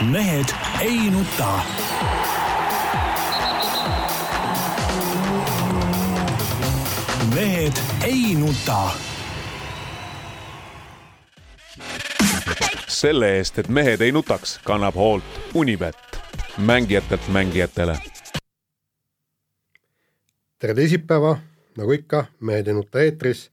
mehed ei nuta. mehed ei nuta. selle eest, et mehed ei nutaks, kannab hoolt Unibet, mängijatelt mängijatele. tere teisipäeva, nagu ikka, Mehed ei nuta eetris.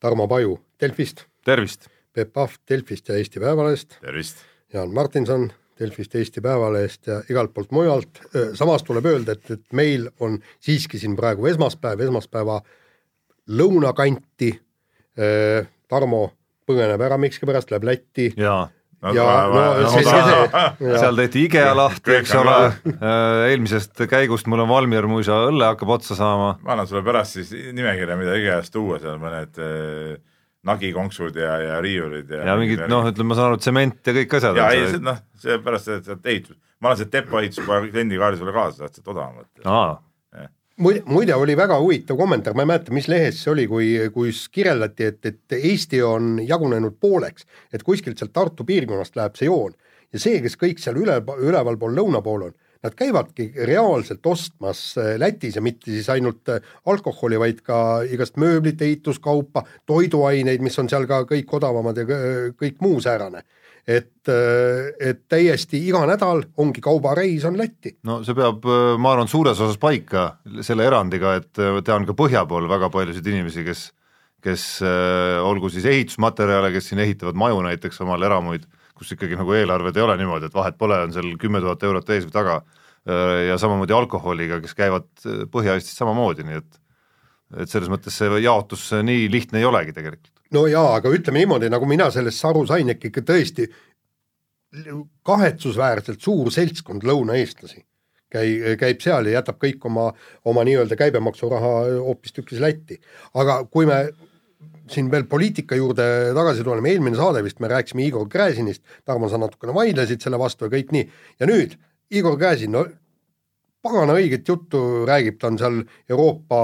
Tarmo Paju Delfist, tervist! Peep Pahv Delfist ja Eesti Päevalehest, tervist! Jaan Martinson Delfist, Eesti Päevalehest ja igalt poolt mujalt. samas tuleb öelda, et, et meil on siiski siin praegu esmaspäev, esmaspäeva lõunakanti. Tarmo põgeneb ära miskipärast, läheb Lätti. jaa No, ja no, no see, see, see. seal tehti IKEA lahti, eks ole, eelmisest käigust mul on Valmier muisa õlle hakkab otsa saama. ma annan sulle pärast siis nimekirja, mida IKEA-st tuua, seal mõned äh, nagikonksud ja, ja riiulid ja. ja mingid noh, ütleme, ma saan aru, tsement ja kõik asjad. ja ei, noh, seepärast, et ehitus, ma annan selle Depo ehituskoha kliendikaardi sulle kaasa, saad sealt odavamalt. muide, muide oli väga huvitav kommentaar, ma ei mäleta, mis lehes see oli, kui, kus kirjeldati, et, et Eesti on jagunenud pooleks, et kuskilt sealt Tartu piirkonnast läheb see joon ja see, kes kõik seal üle, ülevalpool lõuna pool on, nad käivadki reaalselt ostmas äh, Lätis ja mitte siis ainult äh, alkoholi, vaid ka igast mööblit, ehituskaupa, toiduaineid, mis on seal ka kõik odavamad ja kõik muu säärane et, et täiesti iga nädal ongi kaubareis on Lätti. no see peab, ma arvan, suures osas paika selle erandiga, et tean ka põhja pool väga paljusid inimesi, kes kes olgu siis ehitusmaterjale, kes siin ehitavad maju näiteks omale eramuid, kus ikkagi nagu eelarved ei ole niimoodi, et vahet pole, on seal kümme tuhat eurot ees või taga äh,, ja samamoodi alkoholiga, kes käivad Põhja-Eestis samamoodi, nii et et selles mõttes see jaotus nii lihtne ei olegi tegelikult no jaa, aga ütleme niimoodi, nagu mina sellest aru sain, et ikka tõesti kahetsusväärselt suur seltskond lõunaeestlasi käi-, käib seal ja jätab kõik oma, oma nii-öelda käibemaksuraha hoopistükkis Lätti. aga kui me siin veel poliitika juurde tagasi tuleme, eelmine saade vist me rääkisime Igor Gräzinist, Tarmo, sa natukene vaidlesid selle vastu ja kõik nii, ja nüüd Igor Gräzin, no pagana õiget juttu räägib, ta on seal Euroopa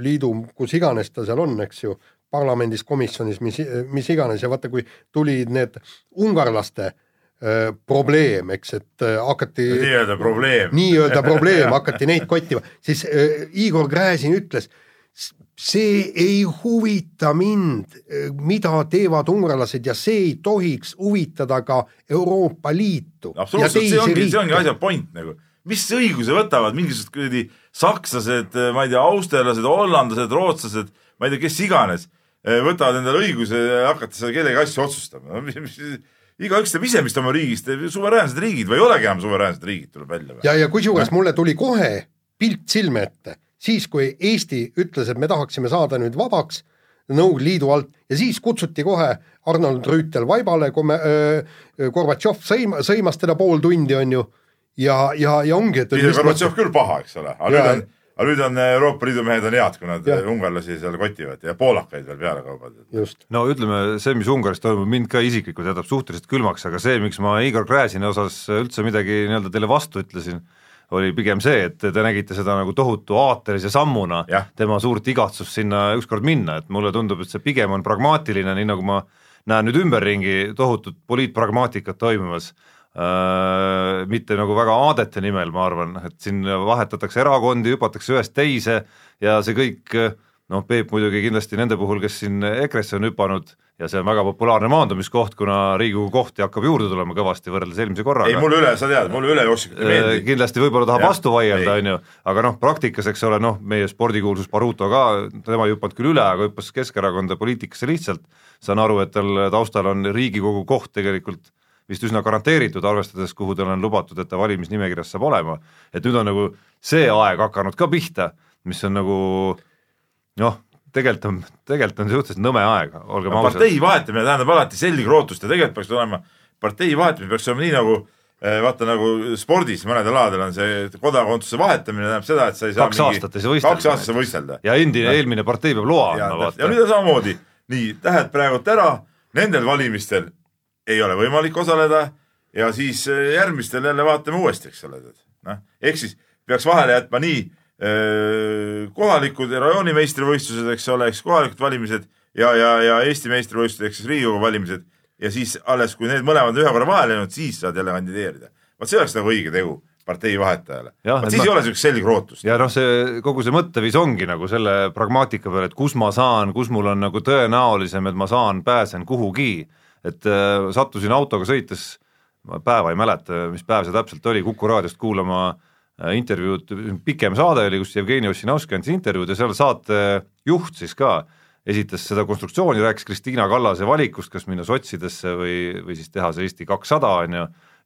Liidu, kus iganes ta seal on, eks ju, parlamendis, komisjonis, mis, mis iganes. Ja vaata, kui tulid need ungarlaste äh, probleem, eks, et äh, hakati nii-öelda probleem, nii-öelda probleem hakati neid kottima, siis äh, Igor Gräzin ütles, see ei huvita mind, mida teevad ungarlased ja see ei tohiks huvitada ka Euroopa Liitu. absoluutselt, see ongi, see ongi asja point nagu, mis õiguse võtavad mingisugused kuradi sakslased, ma ei tea, austerlased, hollandlased, rootslased, ma ei tea, kes iganes Eh, võtavad endale õiguse hakata seal kellegi asju otsustama. igaüks teeb ise, mis ta oma riigis teeb, suveräänsed riigid või ei olegi enam suveräänsed riigid, tuleb välja. ja, ja kusjuures mulle tuli kohe pilt silme ette, siis kui Eesti ütles, et me tahaksime saada nüüd vabaks Nõukogude Liidu alt ja siis kutsuti kohe Arnold Rüütel vaibale, Gorbatšov sõima, sõimas teda pool tundi, on ju, ja, ja, ja ongi, et Gorbatšov küll paha, eks ole, aga nüüd on aga nüüd on eh, Euroopa Liidu mehed on head, kui nad ja. ungarlasi seal kotivad ja poolakaid veel peale kaubavad. no ütleme, see, mis Ungaris toimub, mind ka isiklikult jätab suhteliselt külmaks, aga see, miks ma Igor Gräzini osas üldse midagi nii-öelda teile vastu ütlesin, oli pigem see, et te nägite seda nagu tohutu aatelise sammuna, tema suurt igatsust sinna ükskord minna, et mulle tundub, et see pigem on pragmaatiline, nii nagu ma näen nüüd ümberringi tohutut poliitpragmaatikat toimumas. Äh, mitte nagu väga aadete nimel, ma arvan, et siin vahetatakse erakondi, hüpatakse ühest teise ja see kõik noh, Peep muidugi kindlasti nende puhul, kes siin EKRE-sse on hüpanud ja see on väga populaarne maandumiskoht, kuna Riigikogu kohti hakkab juurde tulema kõvasti võrreldes eelmise korraga. ei, mulle üle, sa tead, mulle üle jooksikut ei meeldi. Äh, kindlasti võib-olla tahab ja, vastu vaielda, on ju, aga noh, praktikas, eks ole, noh, meie spordikuulsus Baruto ka, tema ei hüpanud küll üle, aga hüppas Keskerakonda poliitikasse lihtsalt, saan aru, et tal taustal on Riigikogu koht tegelikult vist üsna garanteeritud, arvestades, kuhu tal on lubatud, et ta valimisnimekirjas saab olema, et nüüd on nagu see aeg hakanud ka pihta, mis on nagu noh, tegelikult on, tegelikult on suhteliselt nõme aeg, olgem ausad. partei vahetamine tähendab alati selgrootust ja tegelikult peaks olema, partei vahetamine peaks olema nii nagu eh, vaata nagu spordis mõnedel aladel on see kodakondsuse vahetamine tähendab seda, et sa ei saa kaks mingi, aastat ei saa võistelda. kaks aastat saa võistelda. ja endine, eelmine partei peab loa andma, vaata. ja nüüd on samamoodi, nii, lähed praegult ära, nendel valimistel ei ole võimalik osaleda ja siis äh, järgmistel jälle vaatame uuesti, eks ole, noh, ehk siis peaks vahele jätma nii kohalikud rajooni meistrivõistlused, eks ole, eks kohalikud valimised ja, ja, ja Eesti meistrivõistlused ehk siis Riigikogu valimised ja siis alles, kui need mõlemad ühe korra vahele jäänud, siis saad jälle kandideerida. vot see oleks nagu õige tegu partei vahetajale. Vot siis ma- ei ole niisugust selgrootust. ja noh, see kogu see mõtteviis ongi nagu selle pragmaatika peal, et kus ma saan, kus mul on nagu tõenäolisem, et ma saan, pääsen kuhugi, et äh, sattusin autoga sõites, ma päeva ei mäleta, mis päev see täpselt oli, Kuku raadiost kuulama äh, intervjuud, pikem saade oli, kus Jevgeni Ossinovski andis intervjuud ja seal saate juht siis ka esitas seda konstruktsiooni, rääkis Kristiina Kallase valikust, kas minna sotsidesse või, või siis teha see Eesti kakssada, on ju,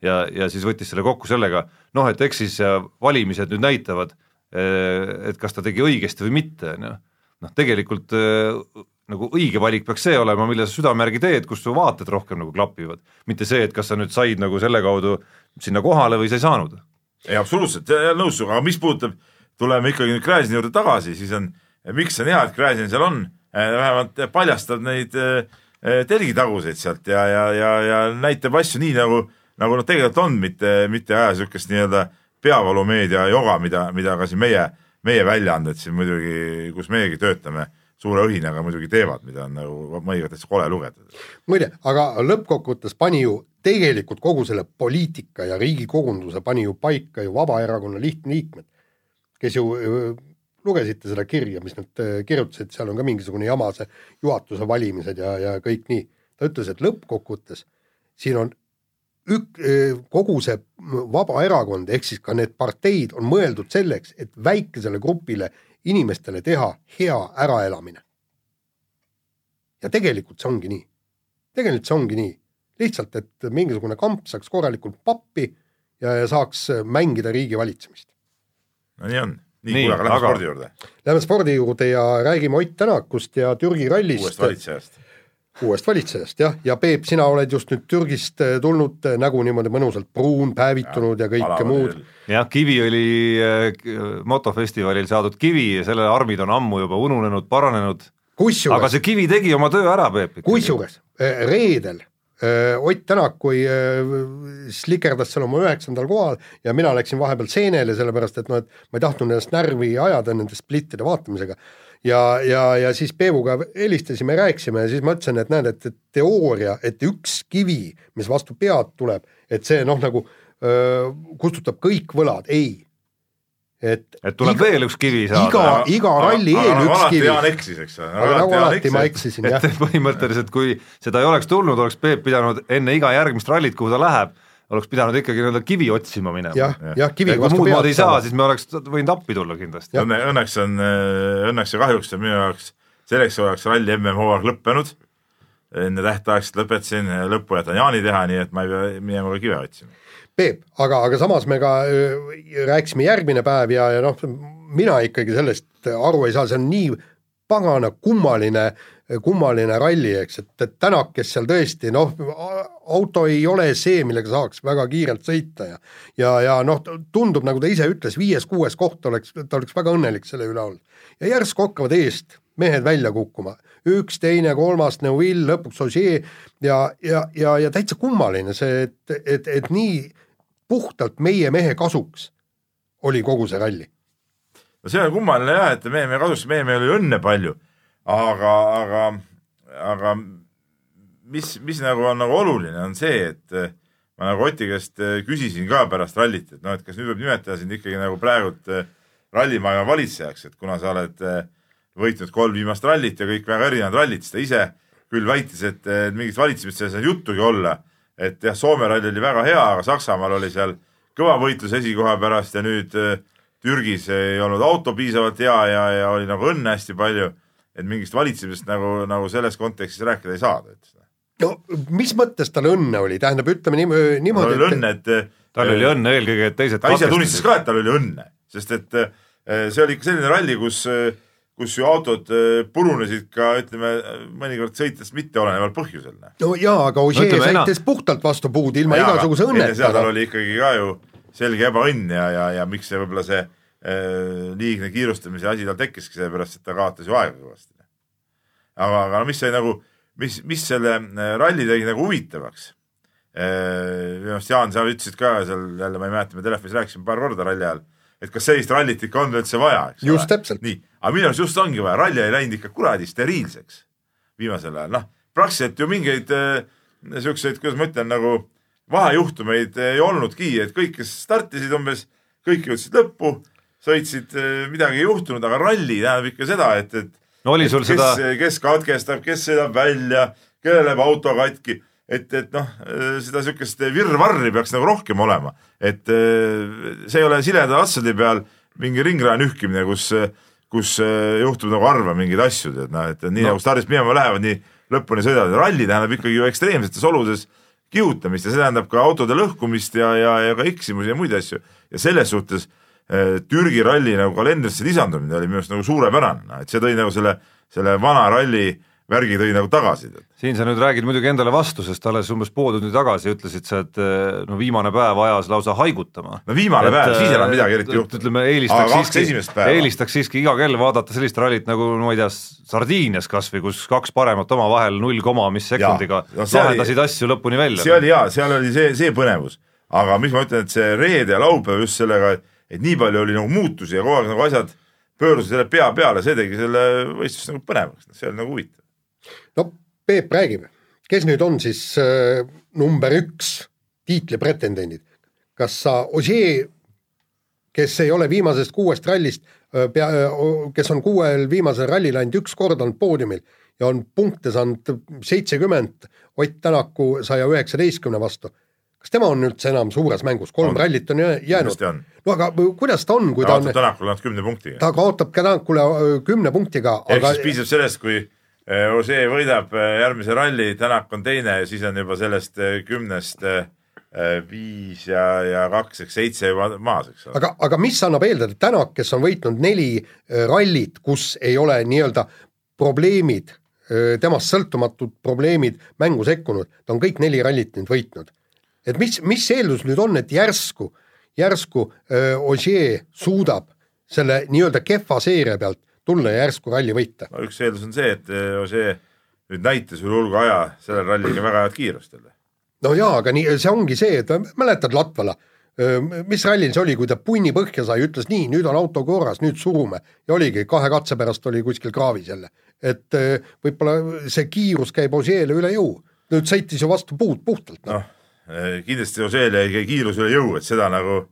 ja, ja siis võttis selle kokku sellega, noh et eks siis äh, valimised nüüd näitavad, et kas ta tegi õigesti või mitte, on ju. noh, tegelikult äh, nagu õige valik peaks see olema, mille sa südamärgi teed, kus su vaated rohkem nagu klapivad, mitte see, et kas sa nüüd said nagu selle kaudu sinna kohale või sa ei saanud. Ei absoluutselt, nõus sinuga, aga mis puudutab, tuleme ikkagi nüüd Gräzini juurde tagasi, siis on, miks on hea, et Gräzin seal on, vähemalt paljastab neid eh, telgitaguseid sealt ja, ja, ja, ja näitab asju nii nagu, nagu nad tegelikult on, mitte, mitte aja niisugust nii-öelda peavalumeedia joga, mida, mida ka siin meie, meie väljaanded siin muidugi, kus meiegi töötame, suure õhinaga muidugi teevad, mida on nagu mõnikord täitsa kole lugeda. muide, aga lõppkokkuvõttes pani ju tegelikult kogu selle poliitika ja riigikogunduse pani ju paika ju Vabaerakonna lihtliikmed, kes ju lugesite seda kirja, mis nad kirjutasid, seal on ka mingisugune jama, see juhatuse valimised ja, ja kõik nii. ta ütles, et lõppkokkuvõttes siin on ük-, kogu see Vabaerakond ehk siis ka need parteid on mõeldud selleks, et väikesele grupile inimestele teha hea äraelamine. ja tegelikult see ongi nii. tegelikult see ongi nii. lihtsalt, et mingisugune kamp saaks korralikult pappi ja, ja saaks mängida riigi valitsemist. no nii on. nii, Nii, kuule, aga lähme aga- spordi juurde, Läheme spordi juurde ja räägime Ott Tänakust ja Türgi rallist. uuest valitsejast. uuest valitsejast jah, ja Peep, sina oled just nüüd Türgist eh, tulnud, nägu niimoodi mõnusalt pruun, päevitunud ja, ja kõike muud. jah, kivi oli äh, motofestivalil saadud kivi ja selle armid on ammu juba ununenud, paranenud, aga see kivi tegi oma töö ära, Peep. kusjuures eh, reedel Ott Tänak, kui eh, slikerdas seal oma üheksandal kohal ja mina läksin vahepeal seenele, sellepärast et noh, et ma ei tahtnud ennast närvi ajada nende splittide vaatamisega. ja, ja, ja siis Peebuga helistasime, rääkisime ja siis ma ütlesin, et näed, et, et teooria, et üks kivi, mis vastu pead tuleb, et see noh, nagu öö, kustutab kõik võlad, ei. Et et tuleb iga, veel üks kivi iga saada,, iga ralli eel nagu üks kivi. Jaan eksis, eks ole. aga nagu alati ma eksisin jah põhimõtteliselt kui seda ei oleks tulnud, oleks Peep pidanud enne iga järgmist rallit, kuhu ta läheb, oleks pidanud ikkagi nii-öelda kivi otsima minema. jah, jah, kivi ja vastu muud moodi pead ei saa, siis me oleks võinud appi tulla kindlasti. Õnne, õnneks on, õnneks ja kahjuks on minu jaoks, selleks oleks ralli MM-hooaeg lõppenud. Enne tähtaegselt lõpetasin, lõppu jätan Jaani teha, nii et ma ei pea minema ka kive otsima. Peep, aga, aga samas me ka öö, rääkisime järgmine päev ja, ja noh, mina ikkagi sellest aru ei saa, see on nii pagana kummaline, kummaline ralli, eks, et, et Tänak, kes seal tõesti noh, auto ei ole see, millega saaks väga kiirelt sõita ja ja, ja noh, tundub, nagu ta ise ütles, viies-kuues koht oleks, ta oleks väga õnnelik selle üle olnud. ja järsku hakkavad eest mehed välja kukkuma, üks, teine, kolmas, Neuvill, lõpuks Ogier ja, ja, ja, ja täitsa kummaline see, et, et, et nii puhtalt meie mehe kasuks oli kogu see ralli. no see on kummaline jah, et meie, meie kasuks, meie mehel oli õnne palju, aga, aga, aga mis, mis nagu on nagu oluline, on see, et ma nagu Oti käest küsisin ka pärast rallit, et noh, et kas nüüd võib nimetada sind ikkagi nagu praegult rallimaailma valitsejaks, et kuna sa oled eh, võitnud kolm viimast rallit ja kõik väga erinevad rallid, siis ta ise küll väitis, et mingit valitsemist selles ei saa juttugi olla. et jah, Soome ralli oli väga hea, aga Saksamaal oli seal kõva võitlus esikoha pärast ja nüüd eh, Türgis ei olnud auto piisavalt hea ja, ja oli nagu õnne hästi palju. et mingist valitsemisest nagu, nagu selles kontekstis rääkida ei saa, ta ütles. no mis mõttes tal õnne oli, tähendab, ütleme niim- tal niimoodi, oli õnne, et tal oli õnne eelkõige, et teised ta ise tunnistas ka, et tal oli õnne, sest et see oli ikka selline ralli, kus, kus ju autod eh, purunesid ka ütleme mõnikord sõites mitteoleneval põhjusel. no jaa, aga Ogier ütleme, ena- sõitis puhtalt vastu puud ilma igasuguse enne seda õnneta tal. oli ikkagi ka ju selge ebaõnn ja, ja, ja miks see võib-olla see äh, liigne kiirustamise asi tal tekkiski, sellepärast et ta kaotas ju aega kõvasti. aga, aga no mis sai nagu, mis, mis selle äh, ralli tegi nagu huvitavaks äh,. minu arust Jaan, sa ütlesid ka seal jälle, ma ei mäleta, me telefonis rääkisime paar korda ralli ajal, et kas sellist rallit ikka on üldse vaja, eks Just täpselt. nii, aga minu arust just ongi vaja, ralli ei läinud ikka kuradi steriilseks viimasel ajal, noh, praktiliselt ju mingeid äh, siukseid, kuidas ma ütlen, nagu vahejuhtumeid ei olnudki, et kõik, kes startisid umbes, kõik jõudsid lõppu, sõitsid, midagi ei juhtunud, aga ralli tähendab ikka seda, et, et no oli sul kes seda,, kes katkestab, kes sõidab välja, kellel läheb auto katki, et, et noh, seda siukest virvarri peaks nagu rohkem olema, et eh, see ei ole sileda asjade peal mingi ringraja nühkimine, kus, kus eh, juhtub nagu harva mingeid asju, tead noh, et nii No. nagu stardist minema lähevad, nii lõpuni sõidavad, ralli tähendab ikkagi ju ekstreemsetes oludes kihutamist ja see tähendab ka autode lõhkumist ja, ja, ja ka eksimusi ja muid asju. Ja selles suhtes eh, Türgi ralli nagu kalendrisse lisandumine oli minu arust nagu suurepärane, et see tõi nagu selle, selle vana ralli värgi tõi nagu tagasi. siin sa nüüd räägid muidugi endale vastu, sest alles umbes pool tundi tagasi ütlesid sa, et eh, no viimane päev ajas lausa haigutama. no viimane et, päev, siis enam midagi eriti juhtunud. ütleme, eelistaks siiski, eelistaks siiski iga kell vaadata sellist rallit nagu no ma ei tea, Sardiinias kas või kus kaks paremat omavahel null koma mis sekundiga no see oli- lahendasid asju lõpuni välja. see oli hea, seal oli see, see põnevus, aga mis ma ütlen, et see reede ja laupäev just sellega, et nii palju oli nagu muutusi ja kogu aeg nagu asjad pöördusid selle pea peale, see tegi selle võistluse nagu põnevaks, see oli nagu huvitav. No Peep räägib, kes nüüd on siis äh, number üks tiitli pretendendid, kas sa Ogier, kes ei ole viimasest kuuest rallist äh, pea, kes on kuuel viimasel rallil ainult üks kord olnud poodiumil ja on punkte saanud seitsekümmend Ott Tänaku saja üheksateistkümne vastu. kas tema on üldse enam suures mängus, kolm On. rallit on jää- jäänud on. no aga kuidas ta on, kui ta on kaotab, Tänakule ainult kümne punktiga. ta kaotab Tänakule öö, kümne punktiga, ehk aga siis piisab sellest, kui Osee võidab eh, järgmise ralli, Tänak on teine ja siis on juba sellest eh, kümnest eh, eh, viis ja, ja kaks ehk seitse juba maas, eks ole. aga, aga mis annab eeldada, Tänak, kes on võitnud neli rallit, kus ei ole nii-öelda probleemid, temast sõltumatud probleemid mängu sekkunud, ta on kõik neli rallit nüüd võitnud. et mis, mis eeldus nüüd on, et järsku, järsku Ogier suudab selle nii-öelda kehva seeria pealt tulla ja järsku ralli võita. no üks eeldus on see, et eh, Osee nüüd näitas üle hulga aja selle ralliga väga head kiirust jälle. no jaa, aga nii, see ongi see, et mäletad Latvala, mis rallil see oli, kui ta punni põhja sai, ütles nii, nüüd on auto korras, nüüd surume ja oligi, kahe katse pärast oli kuskil kraavis jälle. et öö, võib-olla see kiirus käib Osieele üle jõu, nüüd sõitis ju vastu puud puhtalt, noh. noh, kindlasti Oseele ei käi kiirus üle jõu, et seda nagu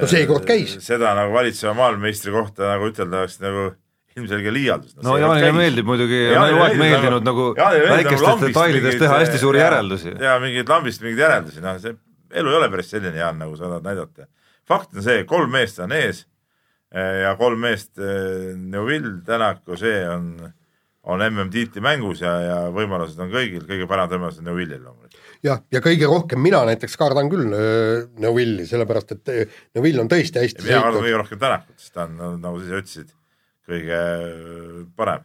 no seekord käis. seda nagu valitseva maailmameistri kohta nagu ütelda oleks nagu ilmselge liialdus. no Jaanile meeldib muidugi, on eluaeg meeldinud nagu väikestest detailidest teha hästi suuri järeldusi. ja mingeid lambist mingeid järeldusi, noh see elu ei ole päris selline, Jaan, nagu sa tahad näidata. fakt on see, kolm meest on ees eh, ja kolm meest, Neuvill, Tänak, Osee on, on MM-tiitli mängus ja, ja võimalused on kõigil, kõige parem võimalus on Neuvillil loomulikult. jah, ja kõige rohkem mina näiteks kardan küll öö, Neuvilli, sellepärast et Neuvill on tõesti hästi mina kardan kõige rohkem Tänakut, sest ta on, nagu sa ise ütlesid, kõige parem,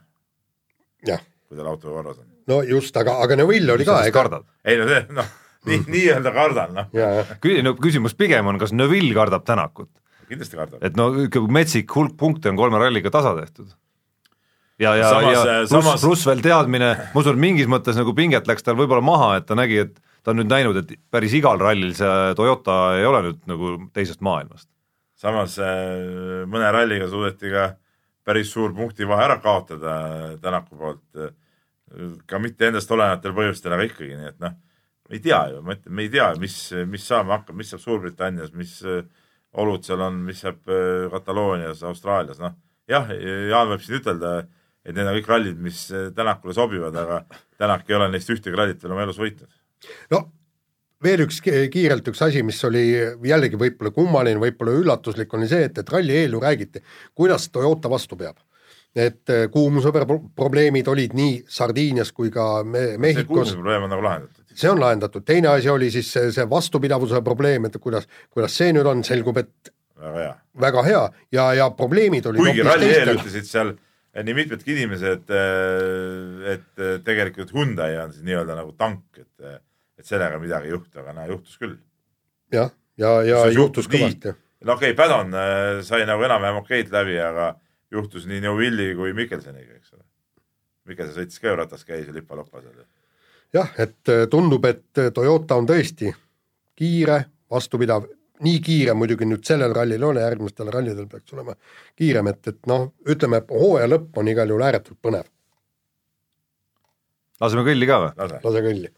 jah, kui tal auto korras on. no just, aga, aga Neuvill oli ka, ega kardad? ei no see, noh, nii, nii-öelda kardan, noh, no küsimus pigem on, kas Neville kardab Tänakut, kindlasti kardab. et no ikka metsik hulk punkte on kolme ralliga tasa tehtud. ja, ja, ja pluss samas-, pluss veel teadmine, ma usun, et mingis mõttes nagu pinget läks tal võib-olla maha, et ta nägi, et ta on nüüd näinud, et päris igal rallil see Toyota ei ole nüüd nagu teisest maailmast. samas äh, mõne ralliga suudeti ka päris suur punktivahe ära kaotada Tänaku poolt. ka mitte endast olenevatel põhjustel, aga ikkagi, nii et noh, ei tea ju, ma ütlen, me ei tea, mis, mis saama hakkab, mis saab Suurbritannias, mis äh, olud seal on, mis saab äh, Kataloonias, Austraalias, noh. jah, Jaan võib siin ütelda, et need on kõik rallid, mis äh, Tänakule sobivad, aga Tänak ei ole neist ühtegi rallit veel oma elus võitnud. no veel üks ki- kiirelt üks asi, mis oli jällegi võib-olla kummaline, võib-olla üllatuslik, oli see, et, et ralli eel ju räägiti, kuidas Toyota vastu peab. et kuumuse pro- probleemid olid nii Sardiinias kui ka me see Mehhikos, kuulmise probleem on nagu lahendatud. see on lahendatud, teine asi oli siis see, see vastupidavuse probleem, et kuidas, kuidas see nüüd on, selgub, et väga hea. väga hea. Ja, ja probleemid olid kuigi ralli eel ütlesid seal nii mitmedki inimesed, et tegelikult Hyundai on siis nii-öelda nagu tank, et, et sellega midagi ei juhtu, aga näe, juhtus küll. jah, ja, ja See juhtus juhtus kõvasti. no okei okay,, Padon äh, sai nagu enam-vähem okeid läbi, aga juhtus nii Neuvilli kui Mikkelseniga, eks ole. Mikkelson sõitis ka ju rataskäis ja lipa-lopa seal. jah, et eh, tundub, et Toyota on tõesti kiire, vastupidav, nii kiire muidugi nüüd sellel rallil ei ole, järgmistel rallidel peaks olema kiirem, et, et noh, ütleme, hooaja lõpp on igal juhul ääretult põnev, laseme kõlli ka või? lase kõlli.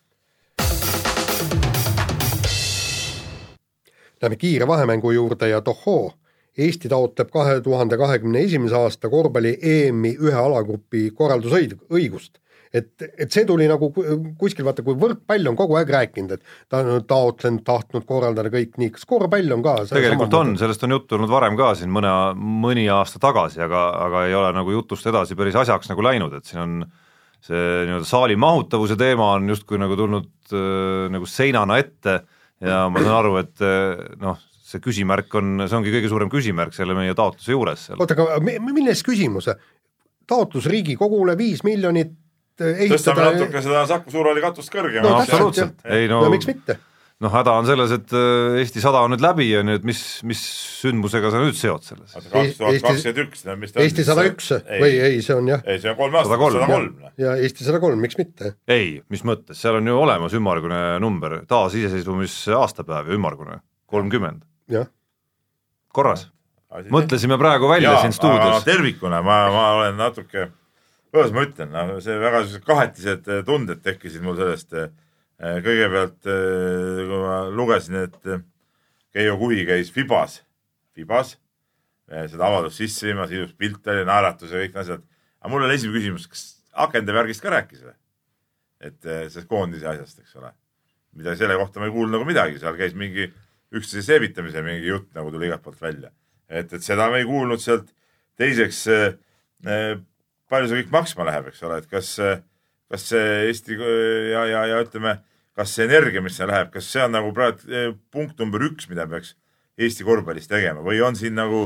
Lähme kiire vahemängu juurde ja tohoo, Eesti taotleb kahe tuhande kahekümne esimese aasta korvpalli EM-i ühe alagrupi korraldusõigust. et, et see tuli nagu ku- kuskil, vaata, kui võrkpall on kogu aeg rääkinud, et ta on taotlenud, tahtnud korraldada kõik nii, kas korvpall on ka? tegelikult on, sellest on juttu olnud varem ka siin mõne, mõni aasta tagasi, aga, aga ei ole nagu jutust edasi päris asjaks nagu läinud, et siin on see nii-öelda saali mahutavuse teema on justkui nagu tulnud äh, nagu seinana ette ja ma saan aru, et äh, noh, see küsimärk on, see ongi kõige suurem küsimärk selle meie taotluse juures oota, aga mi- milles küsimus? taotlus Riigikogule viis miljonit eh, tõstame ehitada natuke seda Saku Suurhalli katust kõrgemale no absoluutselt, ei no, no miks mitte? Noh, häda on selles, et äh, Eesti sada on nüüd läbi ja nüüd mis, mis sündmusega sa nüüd seod selles? kaks tuhat kakskümmend üks, mis ta on Eesti siis? sada üks või ei, see on jah, ei, see on kolm aastat, 103, sada kolm. ja Eesti sada kolm, miks mitte? ei, mis mõttes, seal on ju olemas ümmargune number, taasiseseisvumise aastapäev ja ümmargune, kolmkümmend, jah, korras. mõtlesime praegu välja siin stuudios. tervikuna ma, ma olen natuke, kuidas ma ütlen, noh, see väga sellised kahetised eh, tunded tekkisid mul sellest. kõigepealt, kui ma lugesin, et eh, Keijo Kuhi käis Fibas, Fibas, seda avaldust sisse viimas, ilus pilt oli, naeratus ja kõik need asjad. aga mul oli esimene küsimus, kas akende värgist ka rääkis või? et sellest koondise asjast, eks ole. midagi selle kohta ma ei kuulnud nagu midagi, seal käis mingi üksteise seevitamise mingi jutt nagu tuli igalt poolt välja. et, et seda me ei kuulnud sealt. teiseks, palju see kõik maksma läheb, eks ole, et kas, kas see Eesti ja, ja, ja ütleme, kas see energia, mis seal läheb, kas see on nagu praegu eh, punkt number üks, mida peaks Eesti korvpallis tegema või on siin nagu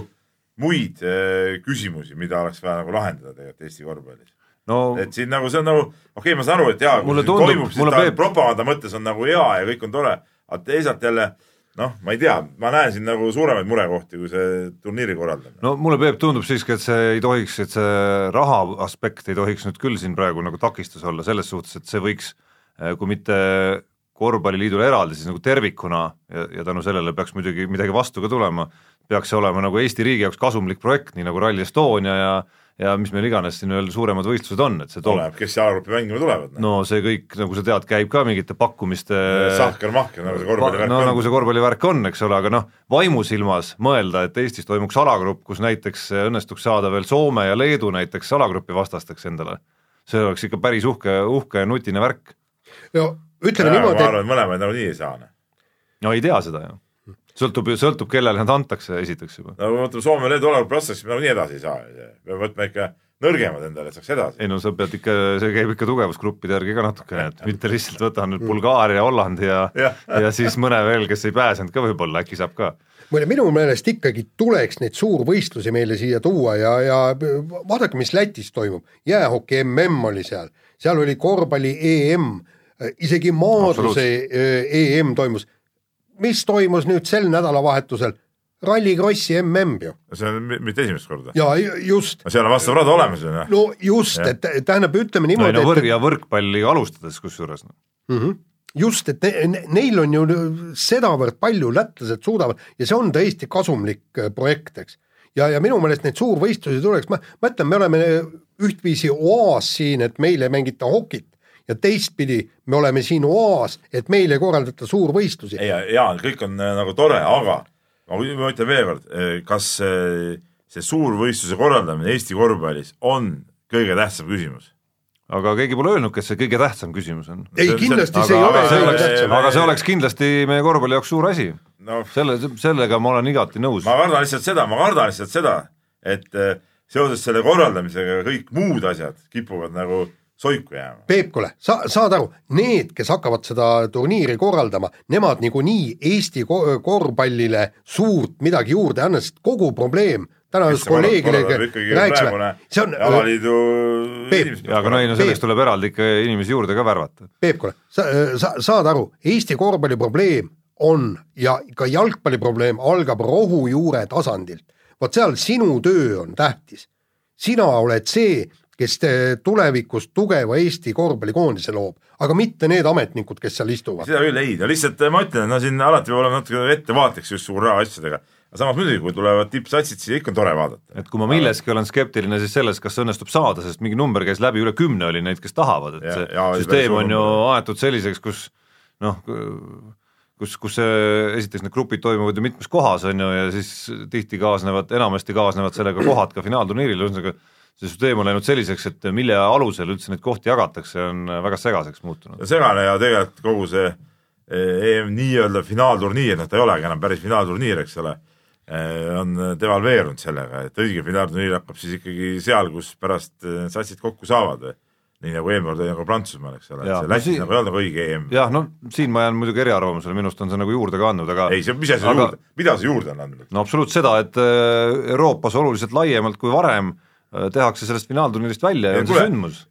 muid eh, küsimusi, mida oleks vaja nagu lahendada tegelikult Eesti korvpallis? no et siin nagu see on nagu, okei okay,, ma saan aru, et jaa, kui see tundub- toimub, siis ta Peep- propaganda mõttes on nagu hea ja kõik on tore, aga teisalt jälle noh, ma ei tea, ma näen siin nagu suuremaid murekohti kui see turniiri korraldamine. no mulle Peep tundub siiski, et see ei tohiks, et see raha aspekt ei tohiks nüüd küll siin praegu nagu takistus olla selles suhtes, et see võiks kui mitte korvpalliliidule eraldi, siis nagu tervikuna ja, ja tänu sellele peaks muidugi midagi vastu ka tulema, peaks see olema nagu Eesti riigi jaoks kasumlik projekt, nii nagu Rally Estonia ja ja mis meil iganes siin veel suuremad võistlused on, et see toob oleneb, kes jalgruppi mängima tulevad no.. no see kõik, nagu sa tead, käib ka mingite pakkumiste sahker-mahker, nagu see korvpallivärk no on nagu see korvpallivärk on, eks ole, aga noh, vaimusilmas mõelda, et Eestis toimuks alagrupp, kus näiteks õnnestuks saada veel Soome ja Leedu näiteks alagrupi vastasteks endale, see oleks ikka päris uhke, uhke ja nutine värk. no ütleme ma niimoodi, arvan, et mõlemaid nagunii ei saa. noh. no ei tea seda ju. Sõltub ju, sõltub, kellele nad antakse esiteks juba. no kui me mõtleme Soome ja Leedu alagrupi vastaseks, me nagunii edasi ei saa. peame võtma ikka nõrgemad endale, et saaks edasi. ei no sa pead ikka, see käib ikka tugevusgruppide järgi ka natukene, et mitte lihtsalt võta nüüd Bulgaaria, Holland ja Jah. ja siis mõne veel, kes ei pääsenud ka võib-olla, äkki saab ka. muide minu meelest ikkagi tuleks neid suurvõistlusi meile siia tuua ja, ja vaadake, mis Lätis toimub, jäähoki mm oli seal, seal oli korvpalli EM, isegi maadluse EM toimus. Mis toimus nüüd sel nädalavahetusel? rallikrossi mm ju see on mi- mitte esimest korda. ja ju- just, no seal on vastav rada olemas ju noh. no just, et tähendab, ütleme no niimoodi no võrg et ja võrkpalli alustades kusjuures no.. mm -hmm. just, et ne, ne, neil on ju sedavõrd palju lätlased suudavad ja see on tõesti kasumlik äh, projekt, eks. ja, ja minu meelest neid suurvõistlusi tuleks, ma, ma ütlen, me oleme ühtviisi oaas siin, et meil ei mängita hokit ja teistpidi me oleme siin oaas, et meil ei korraldata suurvõistlusi. ei, Jaan, kõik on äh, nagu tore, aga ma ütlen veel kord, kas äh, see suurvõistluse korraldamine Eesti korvpallis on kõige tähtsam küsimus? aga keegi pole öelnud, kes see kõige tähtsam küsimus on. ei, kindlasti see ei aga ole see kõige tähtsam. aga see oleks kindlasti meie korvpalli jaoks suur asi. no selle, sellega ma olen igati nõus. ma kardan lihtsalt seda, ma kardan lihtsalt seda, et äh, seoses selle korraldamisega kõik muud asjad kipuvad nagu soiku jääma. Peep, kuule, sa saad aru, need, kes hakkavad seda turniiri korraldama, nemad niikuinii Eesti ko- korvpallile suurt midagi juurde ei anna, sest kogu probleem täna just kolleegidega rääkisime, see on, alaliidu ja aga no ei no selleks Peep. tuleb eraldi ikka inimesi juurde ka värvata. Peep, kuule, sa, sa saad aru, Eesti korvpalli probleem on ja ka jalgpalli probleem algab rohujuure tasandilt. vot seal sinu töö on tähtis. sina oled see, kes te- tulevikus tugeva Eesti korvpallikoondise loob, aga mitte need ametnikud, kes seal istuvad. seda küll ei, no lihtsalt ma ütlen, et no siin alati peab olema natuke ettevaatlik just suur rahaasjadega. aga samas muidugi, kui tulevad tippsatsid, siis ikka on tore vaadata. et kui ma milleski olen skeptiline, siis selles, kas õnnestub saada, sest mingi number käis läbi, üle kümne oli neid, kes tahavad, et Ja- see ja süsteem on ju aetud selliseks, kus noh, kus, kus see, esiteks need grupid toimuvad ju mitmes kohas, on ju, ja siis tihti kaasnevad, enamasti kaasnevad sellega kohad ka finaalturniiril, ühesõnaga see süsteem on läinud selliseks, et mille alusel üldse neid kohti jagatakse, on väga segaseks muutunud. segane ja tegelikult kogu see EM nii-öelda finaalturniir, noh ta ei olegi enam päris finaalturniir, eks ole, on devalveerunud sellega, et õige finaalturniir hakkab siis ikkagi seal, kus pärast need satsid kokku saavad nii nagu eelmine kord nagu Prantsusmaal, eks ole, et see Lätis siin... nagu ei olnud nagu õige EM. jah, no siin ma jään muidugi eriarvamusele, minu arust on see nagu juurde ka andnud, aga ei, see, mis asi aga... juurde, mida see juurde on andnud? no absoluutselt seda, et Euroopas oluliselt laiemalt kui varem äh, tehakse sellest finaalturniirist välja ja, on see sündmus.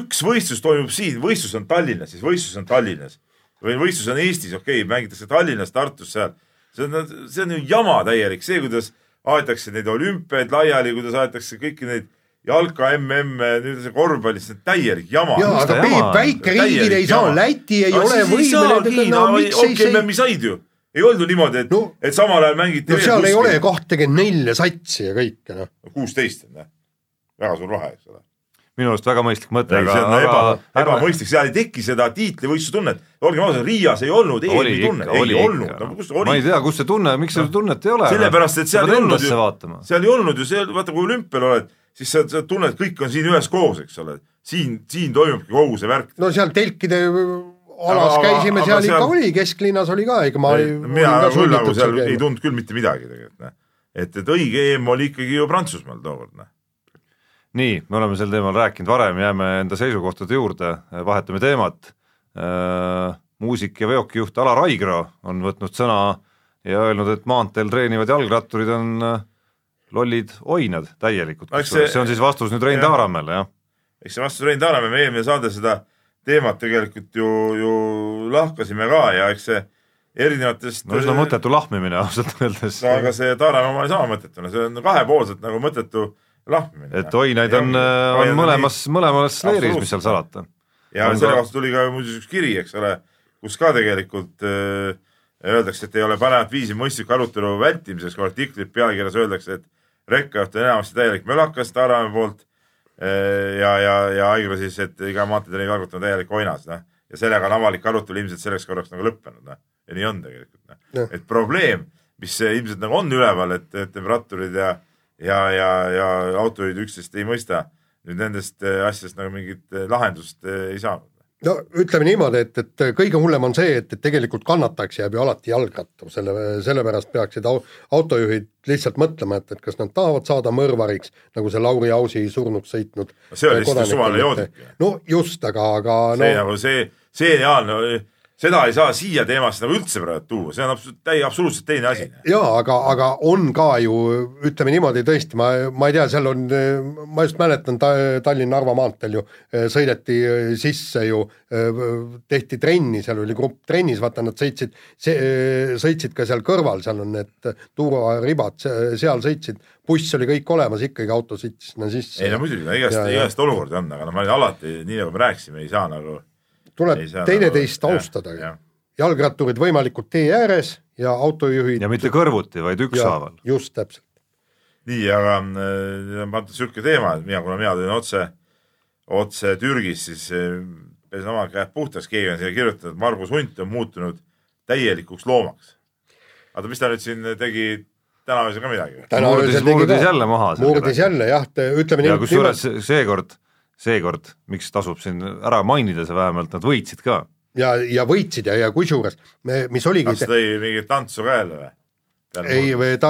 üks võistlus toimub siin, võistlus on Tallinnas, siis võistlus on Tallinnas või võistlus on Eestis, okei okay,, mängitakse Tallinnas, Tartus, seal, see on, see on ju jama täielik, see, kuidas aetakse neid olümpiaid laiali, kuidas aetakse kõiki neid jalka MM, nüüd see korvpallis, see on täielik jama. jaa, aga Peep, väikeriigid ei saa, Läti ei no, ole võimeline. no miks ei saa? MM-i said ju. ei olnud ju niimoodi, et no,, et samal ajal mängiti. no seal ei ole kahtekümmet nelja satsi ja kõike noh. kuusteist on jah, väga suur vahe, eks ole minu arust väga mõistlik mõte, aga see on aga, eba, ebamõistlik, seal ei teki seda tiitlivõistluse tunnet. olgem ausad, Riias ei olnud EM-i tunnet, ei olnud, no kus oli? ma ei tea, kus see tunne, miks seda tunnet ei ole? sellepärast, et seal ei olnud ju, seal ei olnud ju, seal vaata, kui olümpial oled siis sa, sa tunned, kõik on siin üheskoos, eks ole. siin, siin toimubki kogu see värk. no seal telkide alas aga, käisime, seal ikka seal... oli, kesklinnas oli ka, ega ma ei, mina küll nagu seal ei tundnud küll mitte midagi tegelikult, noh. et, et õige EM oli ikkagi ju Prantsusmaal tookord, noh nii, me oleme sel teemal rääkinud varem, jääme enda seisukohtade juurde, vahetame teemat äh,. muusik ja veokijuht Alar Aigro on võtnud sõna ja öelnud, et maanteel treenivad jalgratturid on äh, lollid oinad täielikult, see, see on siis vastus nüüd Rein Taaramäele, jah? eks see vastus Rein Taaramäe, me eelmine saade seda teemat tegelikult ju, ju lahkasime ka ja eks see erinevatest no üsna mõttetu lahmimine ausalt öeldes. no aga see Taaramäe oma ei saa mõttetuna, see on kahepoolselt nagu mõttetu lahmimine. et oinaid on, on, on mõlemas, mõlemas leeris, mis seal salata. ja selle kohta tuli ka muuseas üks kiri, eks ole, kus ka tegelikult äh, öeldakse, et ei ole paremat viisi mõistliku arutelu vältimiseks, kui artiklit pealkirjas öeldakse, et rekkajuht on enamasti täielik mölakas Taaramäe poolt ja, ja, ja Aigro siis, et iga maanteetee jalgratta on täielik oinas, noh. ja sellega on avalik arutelu ilmselt selleks korraks nagu lõppenud, noh. ja nii on tegelikult, noh. et probleem, mis ilmselt nagu on üleval, et, et ratturid ja, ja, ja, ja autojuhid üksteist ei mõista, nüüd nendest äh, asjadest nagu mingit äh, lahendust äh, ei saanud no ütleme niimoodi, et, et kõige hullem on see, et, et tegelikult kannatajaks jääb ju alati jalgrattur, selle, sellepärast peaksid au, autojuhid lihtsalt mõtlema, et, et kas nad tahavad saada mõrvariks, nagu see Lauri Ausi surnuks sõitnud. see oli lihtsalt suvaline joodik. no just, aga, aga see no, nagu see, see ideaalne no, seda ei saa siia teemasse nagu üldse praegu tuua, see on absoluutselt, täi-, absoluutselt teine asi. jaa, aga, aga on ka ju, ütleme niimoodi tõesti, ma, ma ei tea, seal on, ma just mäletan ta, Tallinna-Narva maanteel ju sõideti sisse ju, tehti trenni, seal oli grupp trennis, vaata nad sõitsid, sõitsid ka seal kõrval, seal on need turvaribad, seal sõitsid, buss oli kõik olemas, ikkagi auto sõitis sinna sisse. ei no muidugi, no igast, igast olukordi on, aga no ma olin alati, nii nagu me rääkisime, ei saa nagu tuleb teineteist nagu, austada ju. jalgratturid võimalikult tee ääres ja autojuhid ja mitte kõrvuti, vaid ükshaaval. just, täpselt. nii, aga äh, on pandud niisugune teema, et mina, kuna mina tulin otse, otse Türgist, siis äh, pesin oma käed puhtaks, keegi on siia kirjutanud, Margus Hunt on muutunud täielikuks loomaks. oota, mis ta nüüd siin tegi, täna öösel ka midagi? öösel murdis jälle maha. murdis jälle jah, ütleme nii. ja kusjuures seekord seekord, miks tasub siin ära mainida see vähemalt, nad võitsid ka. ja, ja võitsid ja, ja kusjuures, mis oligi kas tõi mingit tantsu ka jälle või? ei, ta,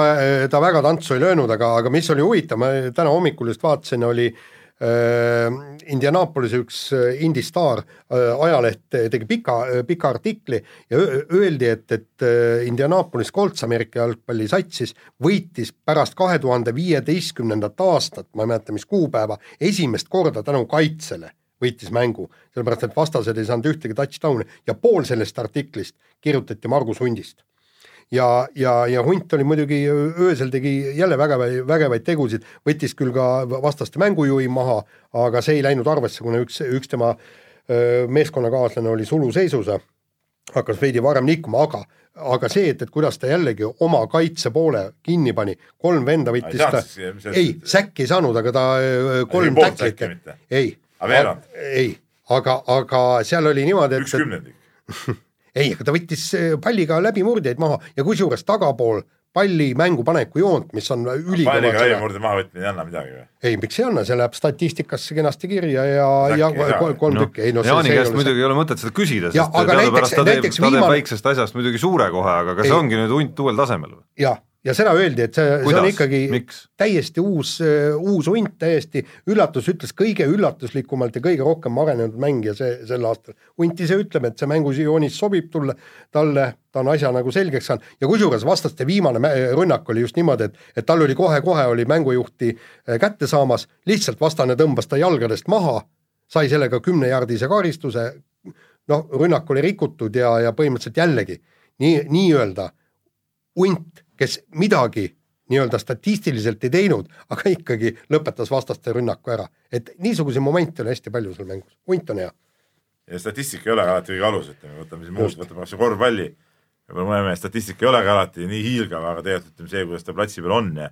ta väga tantsu ei löönud, aga, aga mis oli huvitav, ma täna hommikul just vaatasin, oli Äh, Indianapolise üks äh, indistaar äh, ajaleht tegi pika, pika artikli ja öeldi, et, et Indianapolis Colts Ameerika jalgpallisatsis võitis pärast kahe tuhande viieteistkümnendat aastat, ma ei mäleta, mis kuupäeva, esimest korda tänu kaitsele võitis mängu, sellepärast et vastased ei saanud ühtegi touchdown'i ja pool sellest artiklist kirjutati Margus Hundist ja, ja, ja Hunt oli muidugi öösel tegi jälle vägevaid, vägevaid tegusid, võttis küll ka vastaste mängujuhi maha, aga see ei läinud arvesse, kuna üks, üks tema meeskonnakaaslane oli suluseisus, hakkas veidi varem liikuma, aga aga see, et, et kuidas ta jällegi oma kaitse poole kinni pani, kolm venda võttis ta, ei, säkki ei saanud, aga ta kolm täklit, ei, ei, aga, aga seal oli niimoodi, et üks kümnendik ei, aga ta võttis eh, palliga läbimurdjaid maha ja kusjuures tagapool palli mängupaneku joont, mis on palliga ülikõva. läbimurde mahavõtmine ei anna midagi või? ei, miks ei anna, see läheb statistikasse kenasti kirja ja, ja kolm, kolm noh, tükki, ei no see, Jaani käest ole muidugi ei ole mõtet seda küsida, sest aga teadupärast ta teeb, näiteks ta teeb viimane- väiksest asjast muidugi suure kohe, aga kas Ei. see ongi nüüd hunt uuel tasemel või? jah, ja seda öeldi, et see, see on ikkagi Miks? täiesti uus, uus hunt, täiesti üllatus, ütles kõige üllatuslikumalt ja kõige rohkem arenenud mängija see sel aastal. hunt ise ütleb, et see mängujoonis sobib tulle, talle, ta on asja nagu selgeks saanud ja kusjuures vastaste viimane rünnak oli just niimoodi, et, et tal oli kohe-kohe oli mängujuhti äh, kätte saamas, lihtsalt vastane tõmbas ta jalgadest maha, sai sellega kümnejaardise karistuse, noh, rünnak oli rikutud ja, ja põhimõtteliselt jällegi nii, nii-öelda hunt, kes midagi nii-öelda statistiliselt ei teinud, aga ikkagi lõpetas vastaste rünnaku ära. et niisuguseid momente on hästi palju seal mängus, hunt on hea. ja statistika ei ole ka alati kõige alus, ütleme, võtame siin muud, võtame kas või korvpalli. võib-olla mõne mehe statistika ei olegi alati nii hiilgav, aga tegelikult ütleme see, kuidas ta platsi peal on ja,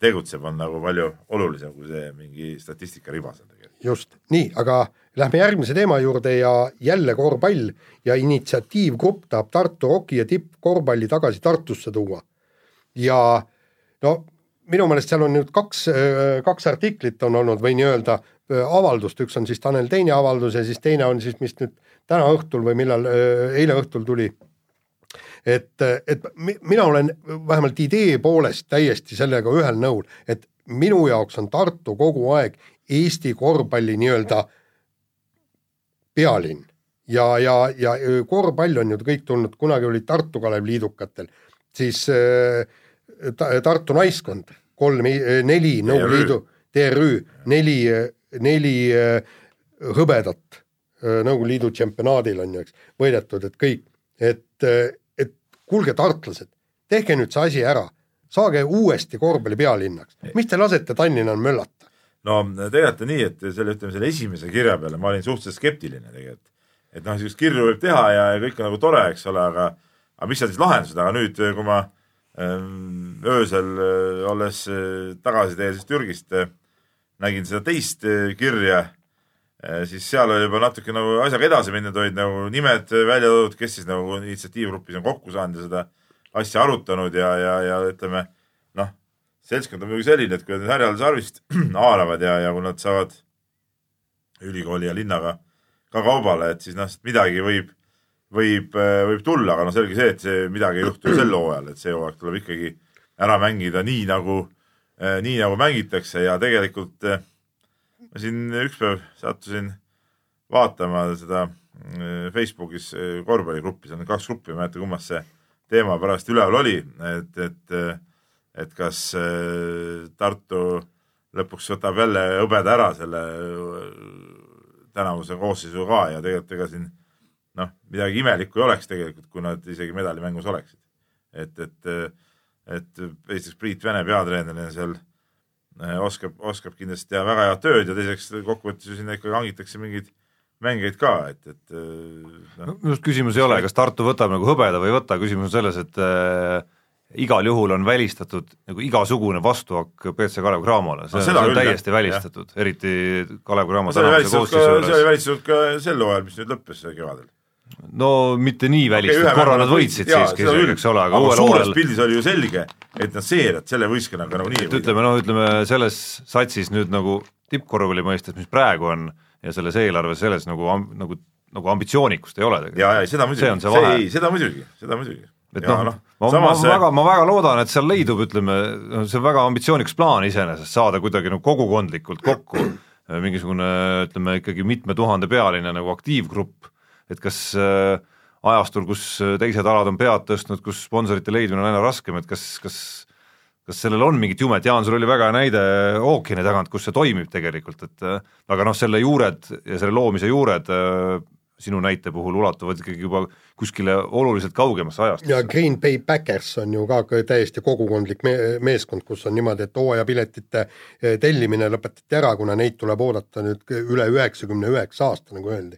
tegutseb, on nagu palju olulisem kui see mingi statistikariba seal tegelikult. just, nii, aga lähme järgmise teema juurde ja jälle korvpall ja initsiatiivgrupp tahab Tartu Rocki ja tippkorvpalli tagasi Tartusse tuua. Ja no minu meelest seal on nüüd kaks, kaks artiklit on olnud või nii-öelda öö, avaldust, üks on siis Tanel Teine avaldus ja siis teine on siis, mis nüüd täna õhtul või millal, eile õhtul tuli. Et, et mi- mina olen vähemalt idee poolest täiesti sellega ühel nõul, et minu jaoks on Tartu kogu aeg Eesti korvpalli nii-öelda pealinn. Ja, ja, ja korvpall on ju kõik tulnud, kunagi olid Tartu Kalev liidukatel, siis äh, ta, Tartu naiskond, kolm, neli Nõukogude. Liidu, TRÜ, neli, neli äh, hõbedat äh, Nõukogude Liidu tšempionaadil on ju, eks, võidetud, et kõik, et, et kuulge, tartlased, tehke nüüd see asi ära, saage uuesti korvpalli pealinnaks, mis te lasete Tallinnal möllata? no tegelikult on nii, et selle, ütleme selle esimese kirja peale ma olin suhteliselt skeptiline tegelikult. et noh, niisugust kirju võib teha ja, ja kõik on nagu tore, eks ole, aga aga mis on siis lahendused, aga nüüd, kui ma ähm, öösel olles äh, tagasiteel siis Türgist nägin seda teist kirja siis seal oli juba natuke nagu asjaga edasi mindud, olid nagu nimed välja toodud, kes siis nagu initsiatiivgrupis on kokku saanud ja seda asja arutanud ja, ja, ja ütleme noh, seltskond on muidugi selline, et kui nad härjal sarvist haaravad ja, ja kui nad saavad ülikooli ja linnaga ka kaubale, et siis noh, midagi võib, võib, võib tulla, aga noh, selge see, et see midagi ei juhtu ju sel hooajal, et see hooaeg tuleb ikkagi ära mängida nii nagu, nii nagu mängitakse ja tegelikult eh, ma siin üks päev sattusin vaatama seda Facebookis korvpalligruppi, seal on kaks gruppi, ma ei mäleta, kummas see teema pärast üleval oli, et, et et kas äh, Tartu lõpuks võtab jälle hõbeda ära selle äh, tänavuse koosseisu ka ja tegelikult ega siin noh, midagi imelikku ei oleks tegelikult, kui nad isegi medalimängus oleksid. et, et, et esiteks Priit Vene peatreenerina seal äh, oskab, oskab kindlasti teha väga head tööd ja teiseks kokkuvõttes ju sinna ikkagi hangitakse mingeid mängijaid ka, et, et äh, noh, minu arust küsimus ei ole, kas Tartu võtab nagu hõbeda või ei võta, küsimus on selles, et äh, igal juhul on välistatud nagu igasugune vastuhakk BC Kalev Cramole, see No on, see on täiesti välistatud, eriti Kalev Cramo see oli tänavuse koosseisu see oli juures. välistatud ka sel hooajal, mis nüüd lõppes kevadel. No mitte nii välistatud. okay,, korra nad võitsid. siiski isegi, eks ole, aga aga uuel suures hooajal pildis oli ju selge, et nad seeriat selle võistkonnaga nagunii et ütleme noh, ütleme selles satsis nüüd nagu tippkorvpalli mõistes, mis praegu on ja selles eelarves selles nagu, nagu, nagu ambitsioonikust ei ole tegelikult. ja, ja seda muidugi, See on see ei, seda muidugi, seda muidugi. et noh no,, ma, ma väga, ma väga loodan, et seal leidub, ütleme, see on väga ambitsioonikas plaan iseenesest, saada kuidagi nagu kogukondlikult kokku mingisugune ütleme ikkagi mitme tuhande pealine nagu aktiivgrupp, et kas äh, ajastul, kus teised alad on pead tõstnud, kus sponsorite leidmine on aina raskem, et kas, kas kas sellel on mingit jumet, Jaan, sul oli väga hea näide ookeani tagant, kus see toimib tegelikult, et äh, aga noh, selle juured ja selle loomise juured äh, sinu näite puhul ulatuvad ikkagi juba kuskile oluliselt kaugemasse ajast. ja Green Bay Packers on ju ka täiesti kogukondlik me meeskond, kus on niimoodi, et hooajapiletite tellimine lõpetati ära, kuna neid tuleb oodata nüüd üle üheksakümne üheksa aasta, nagu öeldi.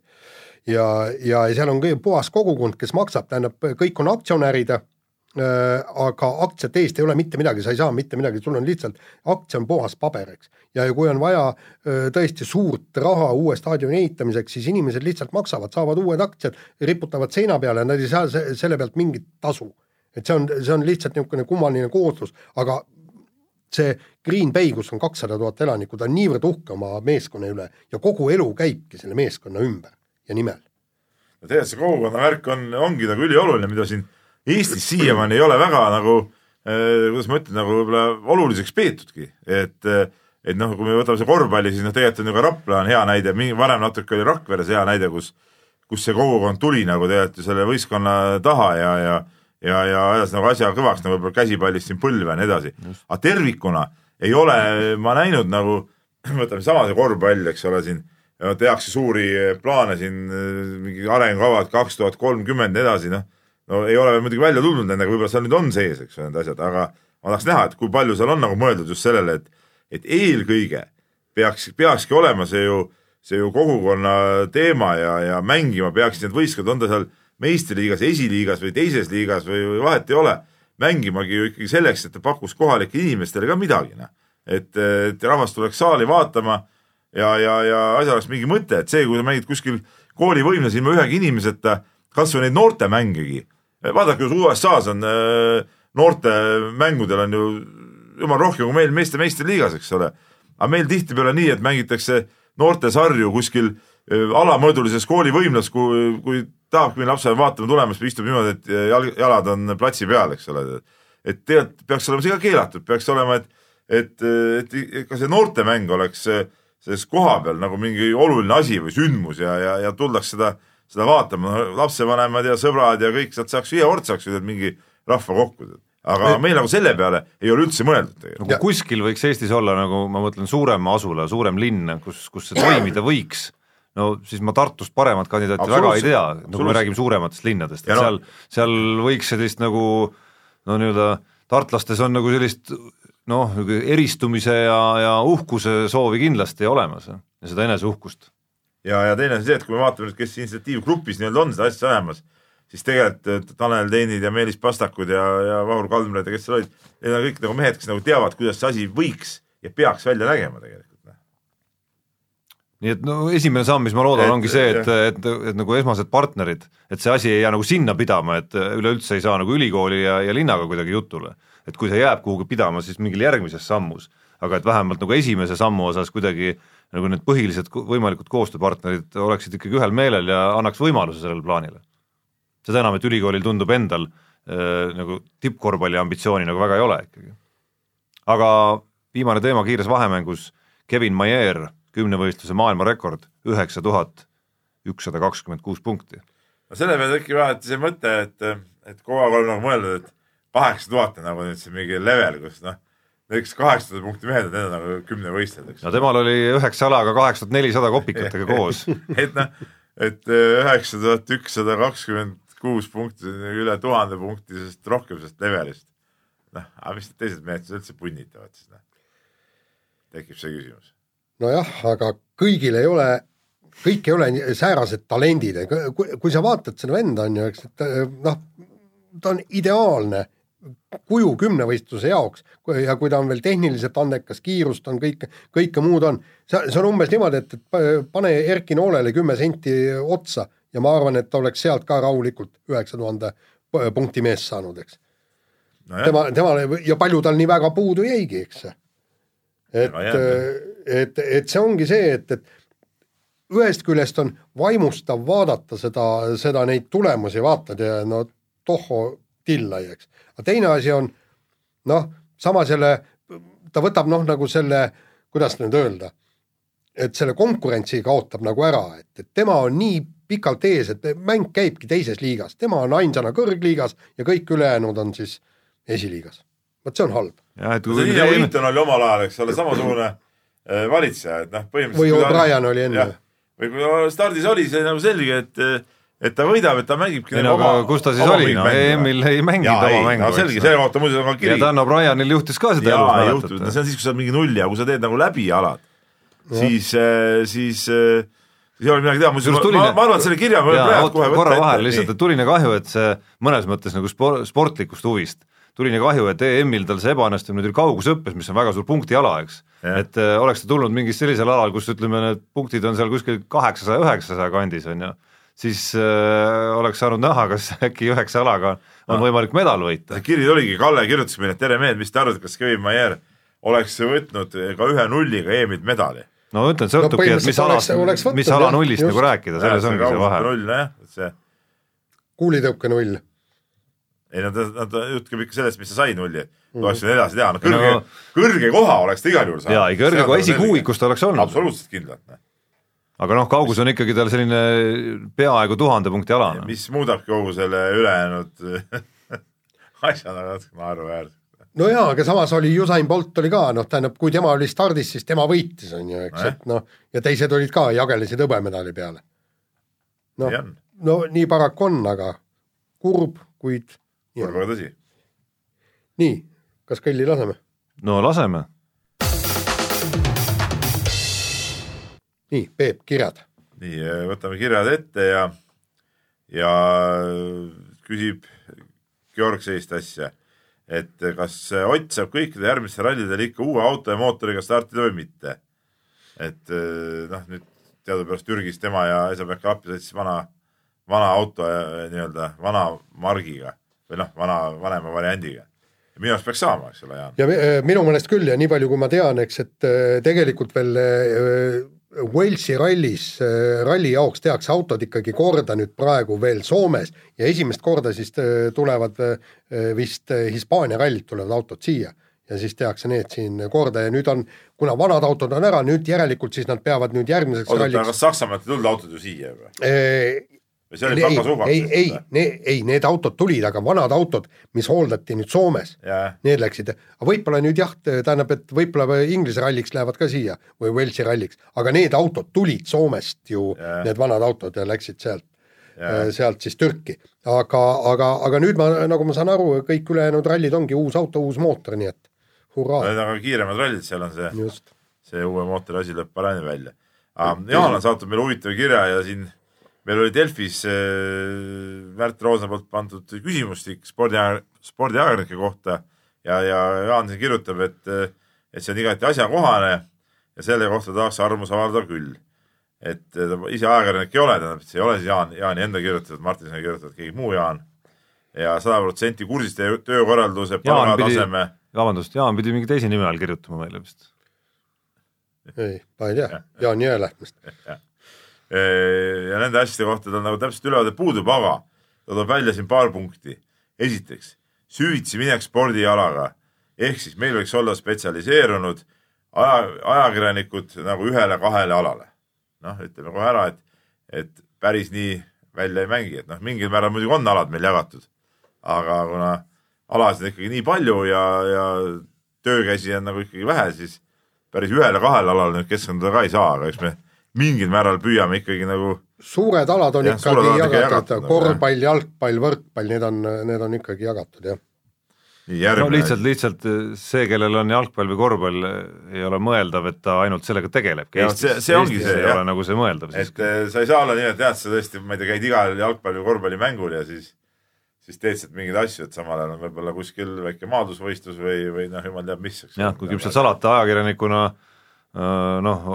ja, ja seal on puhas kogukond, kes maksab, tähendab, kõik on aktsionärid aga aktsiate eest ei ole mitte midagi, sa ei saa mitte midagi, sul on lihtsalt, aktsia on puhas paber, eks. ja, ja kui on vaja öö, tõesti suurt raha uue staadioni ehitamiseks, siis inimesed lihtsalt maksavad, saavad uued aktsiad, riputavad seina peale, nad ei saa se selle pealt mingit tasu. et see on, see on lihtsalt niisugune kummaline kooslus, aga see Green Bay, kus on kakssada tuhat elanikku, ta on niivõrd uhke oma meeskonna üle ja kogu elu käibki selle meeskonna ümber ja nimel. no tegelikult see kogukonna värk on, ongi nagu ülioluline, mida siin Eestis siiamaani ei ole väga nagu eh, kuidas ma ütlen, nagu võib-olla oluliseks peetudki, et eh, et noh, kui me võtame see korvpalli, siis noh, tegelikult on ju ka Rapla on hea näide, varem natuke oli Rakveres hea näide, kus kus see kogukond tuli nagu tegelikult ju selle võistkonna taha ja, ja ja, ja ajas nagu asja kõvaks, nagu võib-olla käsipallist siin põlve ja nii edasi. aga tervikuna ei ole ma näinud nagu, võtame sama see korvpall, eks ole, siin tehakse suuri plaane siin, mingi arengukavad kaks tuhat kolmkümmend ja nii edasi, noh. no ei ole veel muidugi välja tulnud nendega, võib-olla seal nüüd on sees, eks ole, need asjad, aga ma tahaks näha, et kui palju seal on nagu mõeldud just sellele, et, et eelkõige peaks, peakski olema see ju, see ju kogukonna teema ja, ja mängima peaksid need võistkond, on ta seal meistriliigas, esiliigas või teises liigas või, või vahet ei ole, mängimagi ju ikkagi selleks, et ta pakuks kohalikele inimestele ka midagi, noh. et, et rahvas tuleks saali vaatama ja, ja, ja asjal oleks mingi mõte, et see, kui sa mängid kuskil koolivõimles ilma ühegi inimeseta, kas või neid noortemängegi, vaadake, USA-s on noortemängudel on ju jumal rohkem kui meil meeste meistriliigas, eks ole. aga meil tihtipeale nii, et mängitakse noortesarju kuskil alamõõdulises koolivõimlas, kui, kui tahabki minna lapse vaatama tulema, siis istub niimoodi, et jalg, jalad on platsi peal, eks ole. et tegelikult peaks olema see ka keelatud, peaks olema, et, et, et, et ka see noortemäng oleks selles koha peal nagu mingi oluline asi või sündmus ja, ja, ja tuldaks seda, seda vaatama. No,, lapsevanemad ja sõbrad ja kõik sealt saaks, iga kord saaks ju mingi rahva kokku aga meil nagu selle peale ei ole üldse mõeldud tegelikult. kui kuskil võiks Eestis olla nagu ma mõtlen suurem asula, suurem linn, kus, kus see toimida võiks. No siis ma Tartust paremat kandidaati väga ei tea, no kui me räägime suurematest linnadest, et no. seal, seal võiks sellist nagu no nii-öelda tartlastes on nagu sellist noh, eristumise ja, ja uhkuse soovi kindlasti olemas ja seda eneseuhkust. ja, ja teine asi see, et kui me vaatame nüüd, kes initsiatiivgrupis nii-öelda on seda asja ajamas, siis tegelikult Tanel Teinid ja Meelis Pastakud ja, ja Vahur Kaldmed ja kes seal olid, need on kõik nagu mehed, kes nagu teavad, kuidas see asi võiks ja peaks välja nägema tegelikult nii et no esimene samm, mis ma loodan, ongi see, et, et, et, et nagu esmased partnerid, et see asi ei jää nagu sinna pidama, et üleüldse ei saa nagu ülikooli ja, ja linnaga kuidagi jutule. Et kui see jääb kuhugi pidama, siis mingil järgmises sammus, aga et vähemalt nagu esimese sammu osas kuidagi nagu need põhilised võimalikud koostööpartnerid oleksid ikkagi ühel meelel ja annaks võimaluse sellele plaanile. seda enam, et ülikoolil tundub endal äh, nagu tippkorvpalli ambitsiooni nagu väga ei ole ikkagi. aga viimane teema kiires vahemängus, Kevin Maier kümnevõistluse maailmarekord, üheksa tuhat ükssada kakskümmend kuus punkti. no selle peale tekib alati see mõte, et, et kogu aeg olen nagu mõelnud, et kaheksa tuhat on nagu nüüd see mingi level, kus noh, näiteks kaheksasada punkti mehed, need on nagu kümnevõistlejad, eks. no temal oli üheksa jalaga kaheksa tuhat nelisada kopikatega koos. Et noh, et üheksa tuhat ükssada kakskümmend kuus punkti, üle tuhande punktisest rohkem sellest levelist. noh, aga mis need teised mehed siis üldse punnitavad siis noh, tekib see küsimus. Nojah, aga kõigil ei ole, kõik ei ole säärased talendid, kui, kui sa vaatad seda venda, on ju, eks, et noh, ta on ideaalne kuju kümnevõistluse jaoks ja kui ta on veel tehniliselt andekas, kiirust on kõike, kõike muud on, see, see on umbes niimoodi, et, et pane Erki Noolele kümme senti otsa ja ma arvan, et ta oleks sealt ka rahulikult üheksa tuhande punkti mees saanud, eks. No. tema, temale ja palju tal nii väga puudu jäigi, eks et, et, et see ongi see, et, et ühest küljest on vaimustav vaadata seda, seda, neid tulemusi, vaatad ja no tohho tillai, eks. aga teine asi on noh, sama selle, ta võtab noh, nagu selle, kuidas nüüd öelda, et selle konkurentsi kaotab nagu ära, et, et tema on nii pikalt ees, et mäng käibki teises liigas, tema on ainsana kõrgliigas ja kõik ülejäänud on siis esiliigas. vot see on halb jah, et kui see nii nagu Eaton oli omal ajal, eks ole, samasugune äh, valitseja, et noh, põhimõtteliselt või O'Brien oli enne. või kui stardis oli see nagu selge, et et ta võidab, et ta mängibki ei no aga kus ta siis oli, no EM-il ei mänginud oma mängu. no selge, selle kohta muuseas on ka kiri. ja Dan O'Brienil juhtis ka seda elus mäletate. no see on siis, kui sa mingi nulli ja kui sa teed nagu läbi alad, siis, äh, siis, äh, ei ole midagi teha, Kusjuures ma, ma, ma arvan, et selle kirja võib jaa, praegu kohe korra võtta vahele lihtsalt, et tuline kahju, et see mõnes mõttes nagu spor-, sportlikust huvist, tuline kahju, et EM-il tal see ebaõnnestumine tuli kaugusõppes, mis on väga suur punktiala, eks. Et äh, oleks ta tulnud mingil sellisel alal, kus ütleme, need punktid on seal kuskil kaheksasaja, üheksasaja kandis, on ju, siis äh, oleks saanud näha, kas äkki üheksa alaga on Ah. võimalik medal võita kiri tuligi, Kalle kirjutas meile, et tere mehed, mis te arvate, kas Kevin Maier oleks võtnud ka ühe nulliga EM-ilt medali? no ütlen, sõltubki, et mis oleks- alast oleks, mis ala jah, nullist nagu rääkida, selles ongi see vahe. null, et see, kuulitõuke null. ei nad, nad jutt käib ikka sellest, mis sa said nulli, tuleks mm. edasi teha, no kõrge No- no,, kõrge koha oleks ta igal juhul saanud. jaa, ei kõrge kui esikuuikust oleks olnud, absoluutselt kindlalt, aga noh, kaugus on ikkagi tal selline peaaegu tuhande punkti ala. noh. mis muudabki kogu selle ülejäänud asja natuke naeruväärseks. no jaa, aga samas oli Usain Bolt oli ka noh, tähendab, kui tema oli stardis, siis tema võitis, on ju, eks, et noh, ja teised olid ka, jagelesid hõbemedali peale. noh no nii paraku on, aga kurb, kuid nii kurb on. aga tõsi. nii, kas kõlli laseme? no laseme. nii, Peep, kirjad. nii, võtame kirjad ette ja, ja küsib Georg sellist asja, et kas Ott saab kõikidel järgmistel rallidel ikka uue auto ja mootoriga startida või mitte. et noh, nüüd teadupärast Türgis tema ja Esa-Pekka Lappi sõitis vana, vana auto ja nii-öelda vana margiga või noh, vana, vanema variandiga. minu arust peaks saama, eks ole, Jaan. ja mi- äh, minu meelest küll ja nii palju, kui ma tean, eks, et äh, tegelikult veel äh, Walesi rallis, ralli jaoks tehakse autod ikkagi korda nüüd praegu veel Soomes ja esimest korda siis äh, tulevad äh, vist äh, Hispaania rallilt tulevad autod siia ja siis tehakse need siin korda ja nüüd on, kuna vanad autod on ära, nüüd järelikult siis nad peavad nüüd järgmiseks ralliks kas Saksamaalt ei tulnud autod ju siia juba? Või see oli ei, Pakasuubaks? ei, ei, ei, need autod tulid, aga vanad autod, mis hooldati nüüd Soomes, jah, need läksid, aga võib-olla nüüd jah, tähendab, et võib-olla Inglise ralliks lähevad ka siia või Walesi ralliks, aga need autod tulid Soomest ju Jah., need vanad autod ja läksid sealt, jah, sealt siis Türki. aga, aga, aga nüüd ma, nagu ma saan aru, kõik ülejäänud rallid ongi uus auto, uus mootor, nii et hurraa, need on ka kiiremad rallid, seal on see, see uue mootori asi lööb paremini välja. Jaan on saatnud meile huvitava kirja ja siin meil oli Delfis äh, Märt Roosna poolt pandud küsimustik spordi, spordiajakirjanike kohta ja, ja Jaan siin kirjutab, et, et see on igati asjakohane ja selle kohta tahaks arvamuse avaldada küll. et ta ise ajakirjanik ei ole, tähendab, see ei ole siis Jaan, Jaani enda kirjutatud, Martin sai kirjutatud keegi muu Jaan ja sada protsenti kursis teie töökorralduse, palgataseme vabandust, Jaan pidi mingi teise nime all kirjutama meile vist. ei, ma ei tea, Jaan Jõelähtmest. ja nende asjade kohta tal nagu täpselt ülevaade puudub, aga ta toob välja siin paar punkti. esiteks, süvitsi minek spordialaga ehk siis meil võiks olla spetsialiseerunud aja, ajakirjanikud nagu ühele-kahele alale. noh, ütleme kohe ära, et, et päris nii välja ei mängi, et noh, mingil määral muidugi on alad meil jagatud, aga kuna alasid on ikkagi nii palju ja, ja töökäsi on nagu ikkagi vähe, siis päris ühele-kahele alale nüüd keskenduda ka ei saa, aga eks me mingil määral püüame ikkagi nagu suured alad on suured ikkagi jagatud jagatud,, korvpall, jalgpall, võrkpall, need on, need on ikkagi jagatud, jah. nii no järgmine lihtsalt, lihtsalt see, kellel on jalgpall või korvpall, ei ole mõeldav, et ta ainult sellega tegelebki see- see ongi see, ei jah. ole nagu see mõeldav siis et. eh, sa ei saa olla nii, et jah, sa tõesti, ma ei tea, käid igal jalgpalli või korvpallimängul ja siis siis teed sealt mingeid asju, et samal ajal on võib-olla kuskil väike maadlusvõistlus või, või noh, jumal teab mis, jah, kui küpselt salata ajakirjanikuna äh, noh,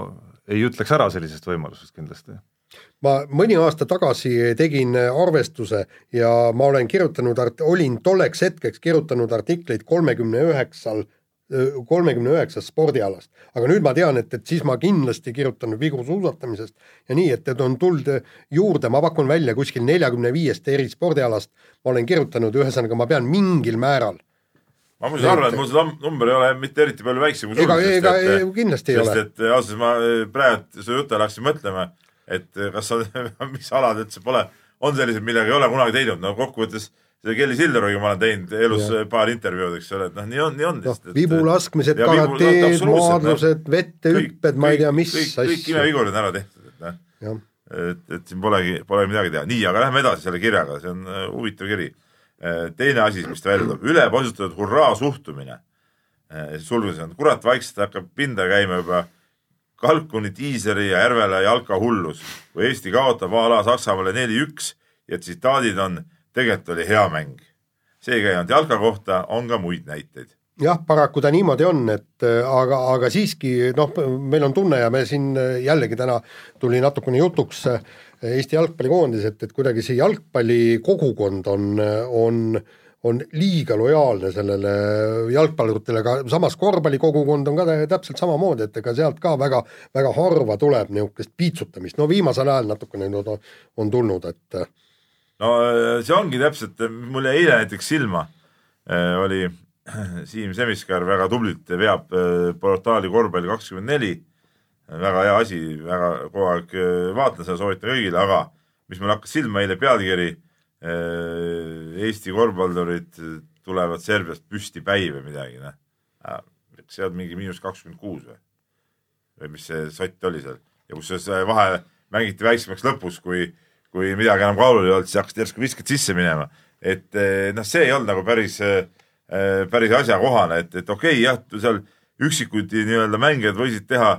ei ütleks ära sellisest võimalusest kindlasti. ma mõni aasta tagasi tegin arvestuse ja ma olen kirjutanud olin tolleks hetkeks kirjutanud artikleid kolmekümne üheksal, kolmekümne üheksast spordialast. aga nüüd ma tean, et, et siis ma kindlasti kirjutan vigusuusatamisest ja nii, et, et on tulnud juurde, ma pakun välja kuskil neljakümne viiest eri spordialast, ma olen kirjutanud, ühesõnaga ma pean mingil määral ma muuseas arvan, et mul see number ei ole mitte eriti palju väiksem kui sul. ega, ega ei, kindlasti ei sest ole. et ausalt öeldes ma eh, praegu su jutu ajal hakkasin mõtlema, et eh, kas on, mis alad üldse pole, on sellised, millega ei ole kunagi teinud, no kokkuvõttes selle Kelly Sildaruga ma olen teinud elus Jah. paar intervjuud, eks ole, et noh, nii on, nii on. noh, vibulaskmised, Ja vibu- karateed, absoluutselt, maadlused, vettehüpped, ma ei tea, mis kõik, kõik asja. imevigurid on ära tehtud, et noh, et, et siin polegi, polegi midagi teha. nii, aga lähme edasi selle kirjaga, see on äh, huvitav kiri. Teine asi, mis ta välja toob, ülepositatud hurraa suhtumine. sulgudes on, kurat vaikselt hakkab pinda käima juba Kalkuni, Tiiseri ja Järvela jalka hullus, kui Eesti kaotab a la Saksamaale neli-üks ja tsitaadid on, tegelikult oli hea mäng. see ei käi ainult jalka kohta, on ka muid näiteid jah, paraku ta niimoodi on, et äh, aga, aga siiski noh, meil on tunne ja me siin äh, jällegi täna tuli natukene jutuks äh, Eesti jalgpallikoondis, et, et kuidagi see jalgpallikogukond on, on, on liiga lojaalne sellele jalgpalluritele, aga samas korvpallikogukond on ka täpselt samamoodi, et ega sealt ka väga, väga harva tuleb niisugust piitsutamist, no viimasel ajal natukene on, on tulnud, et no see ongi täpselt, mul jäi eile näiteks silma, oli Siim Semiskar väga tublilt veab äh, portaali korvpalli kakskümmend neli. väga hea asi, väga kogu aeg äh, vaatan seda, soovitan kõigile, aga mis mul hakkas silma eile pealkiri. Äh, Eesti korvpallurid tulevad Serbiast püsti päi või midagi, noh. see on mingi miinus kakskümmend kuus või? või mis see sott oli seal ja kusjuures vahe mängiti väiksemaks lõpus, kui, kui midagi enam kaalul ei olnud, siis hakkasid järsku viskad sisse minema. et noh, see ei olnud nagu päris äh, päris asjakohane, et, et okei okay,, jah, seal üksikud nii-öelda mängijad võisid teha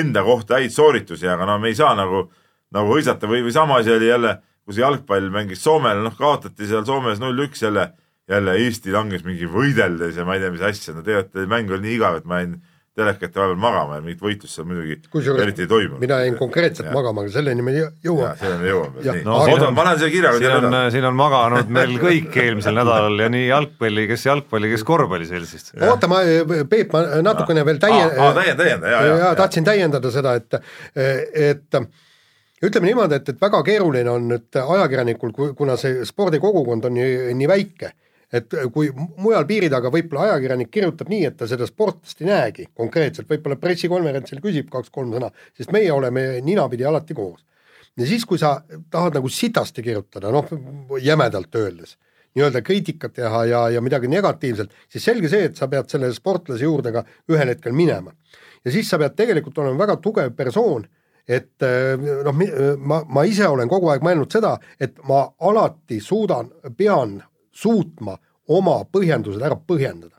enda kohta häid sooritusi, aga no me ei saa nagu, nagu hõisata või, või sama asi oli jälle, kui see jalgpall mängis Soomele, noh kaotati seal Soomes null-üks jälle, jälle Eesti langes mingi võideldes ja ma ei tea, mis asja, no tegelikult mäng oli nii igav, et ma jäin telekate vahepeal magama ja mingit võitlust seal muidugi Kusjuures eriti ei toimunud. mina jäin konkreetselt ja. magama, aga selleni me jõuame. selleni jõuame nii. no, oota, ma panen selle kirjaga siin on, siin on maganud meil kõik eelmisel nädalal ja nii jalgpalli, kes jalgpalli, kes korvpalliseltsist. oota, ma, Peep, ma natukene veel täien-. täienda, täienda, ja, ja, ja. tahtsin täiendada seda, et, et ütleme niimoodi, et, et väga keeruline on nüüd ajakirjanikul, kuna see spordikogukond on nii, nii väike et kui mujal piiri taga võib-olla ajakirjanik kirjutab nii, et ta seda sportlast ei näegi konkreetselt, võib-olla pressikonverentsil küsib kaks-kolm sõna, sest meie oleme ninapidi alati koos. ja siis, kui sa tahad nagu sitasti kirjutada, noh jämedalt öeldes, nii-öelda kriitikat teha ja, ja midagi negatiivselt, siis selge see, et sa pead selle sportlase juurde ka ühel hetkel minema. ja siis sa pead tegelikult olema väga tugev persoon, et noh, ma, ma ise olen kogu aeg mõelnud seda, et ma alati suudan, pean suutma oma põhjendused ära põhjendada.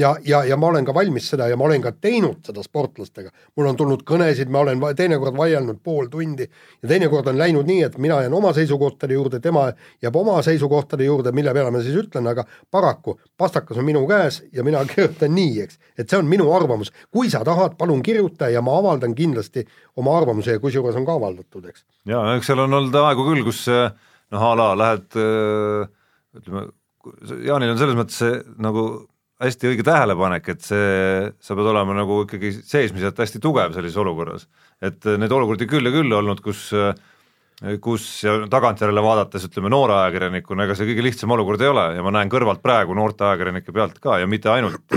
ja, ja, ja ma olen ka valmis seda ja ma olen ka teinud seda sportlastega. mul on tulnud kõnesid, ma olen teinekord vaielnud pool tundi ja teinekord on läinud nii, et mina jään oma seisukohtade juurde, tema jääb oma seisukohtade juurde, mille peale ma siis ütlen, aga paraku pastakas on minu käes ja mina kirjutan nii, eks. et see on minu arvamus. kui sa tahad, palun kirjuta ja ma avaldan kindlasti oma arvamuse ja kusjuures on ka avaldatud, eks. ja eks seal on olnud aegu küll, kus noh, a la lähed äh ütleme, Jaanil on selles mõttes see nagu hästi õige tähelepanek, et see, sa pead olema nagu ikkagi seesmiselt hästi tugev sellises olukorras. et neid olukordi küll ja küll olnud, kus kus ja tagantjärele vaadates ütleme noore ajakirjanikuna, ega see kõige lihtsam olukord ei ole ja ma näen kõrvalt praegu noorte ajakirjanike pealt ka ja mitte ainult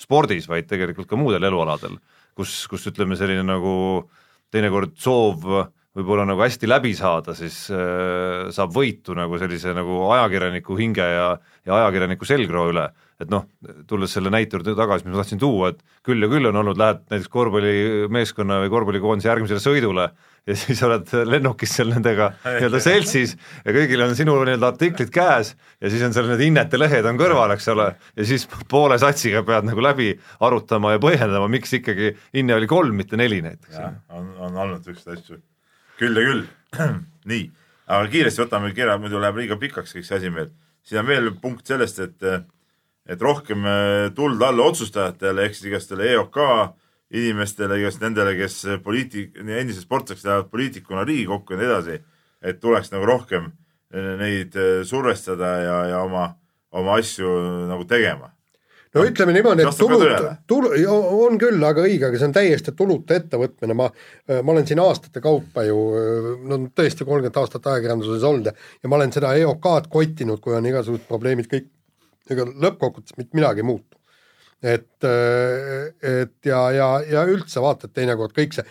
spordis, vaid tegelikult ka muudel elualadel, kus, kus ütleme, selline nagu teinekord soov võib-olla nagu hästi läbi saada, siis äh, saab võitu nagu sellise nagu ajakirjaniku hinge ja, ja ajakirjaniku selgroo üle. et noh, tulles selle näite juurde tagasi, mis ma tahtsin tuua, et küll ja küll on olnud, lähed näiteks korvpallimeeskonna või korvpallikoondise järgmisele sõidule ja siis oled lennukis seal nendega nii-öelda seltsis ja kõigil on sinu nii-öelda artiklid käes ja siis on seal need hinnete lehed on kõrval, eks ole, ja siis poole satsiga pead nagu läbi arutama ja põhjendama, miks ikkagi hinne oli kolm, mitte neli näiteks. on, on olnud niisuguseid asju küll ja küll. nii, aga kiiresti võtame kirja, muidu läheb liiga pikaks kõik see asi meil. siin on veel punkt sellest, et, et rohkem äh, tuld alla otsustajatele ehk siis igastele EOK inimestele, igast nendele, kes poliitik, endised sportlased lähevad poliitikuna Riigikokku ja nii edasi, et tuleks nagu rohkem äh, neid äh, survestada ja, ja oma, oma asju nagu tegema no ütleme niimoodi, et tulud, tulu, on küll, aga õige, aga see on täiesti tuluta ettevõtmine, ma, ma olen siin aastate kaupa ju, no tõesti kolmkümmend aastat ajakirjanduses olnud ja, ja ma olen seda EOK-d kottinud, kui on igasugused probleemid kõik, ega lõppkokkuvõttes mitte midagi ei muutu et, et ja, ja, ja üldse vaata, et teinekord kõik see,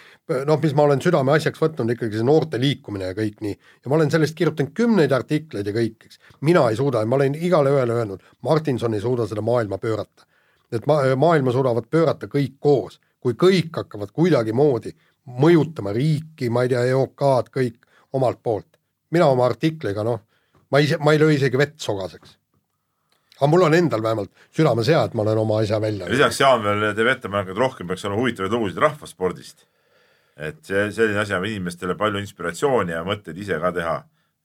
noh, mis ma olen südameasjaks võtnud, ikkagi see noorte liikumine ja kõik nii. ja ma olen sellest kirjutanud kümneid artikleid ja kõik, eks. mina ei suuda ma olen igale ühele öelnud, Martinson ei suuda seda maailma pöörata. et ma, maailma suudavad pöörata kõik koos, kui kõik hakkavad kuidagimoodi mõjutama riiki, ma ei tea, EOK-d, kõik omalt poolt. mina oma artikliga, noh, ma ise, ma ei löö isegi vett sogaseks aga mul on endal vähemalt südames hea, et ma olen oma asja välja lisaks Jaan veel teeb ettepaneku, et rohkem peaks olema huvitavaid lugusid rahvaspordist. et see selline asi annab inimestele palju inspiratsiooni ja mõtteid ise ka teha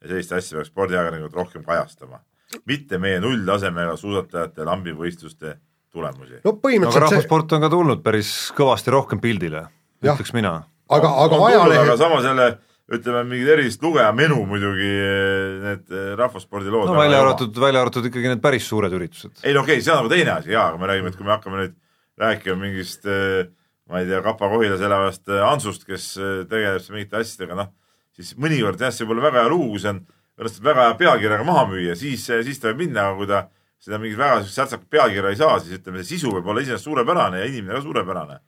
ja sellist asja peaks spordiajakirjanikud rohkem kajastama. mitte meie nulltasemega suusatajate lambivõistluste tulemusi. no aga põhimõtteliselt see, rahvasport on ka tulnud päris kõvasti rohkem pildile, ütleks mina. aga, aga tulnud, aga ajalehed, samas jälle ütleme, mingid erilist lugejamenu muidugi need eh, rahvaspordilood no välja arvatud, välja arvatud ikkagi need päris suured üritused. ei no okei okay,, see on nagu teine asi jaa, aga me räägime, et kui me hakkame nüüd rääkima mingist eh, ma ei tea, Kapa-Kohilas elavast eh, Ansust, kes eh, tegeleb seal mingite asjadega, noh siis mõnikord jah, see võib olla väga hea lugu, see on õnnestub väga hea pealkirjaga maha müüa, siis, siis ta võib minna, aga kui ta seda mingit väga särtsakat pealkirja ei saa, siis ütleme, see sisu võib olla iseenesest suurepärane ja inimene ka suurepärane.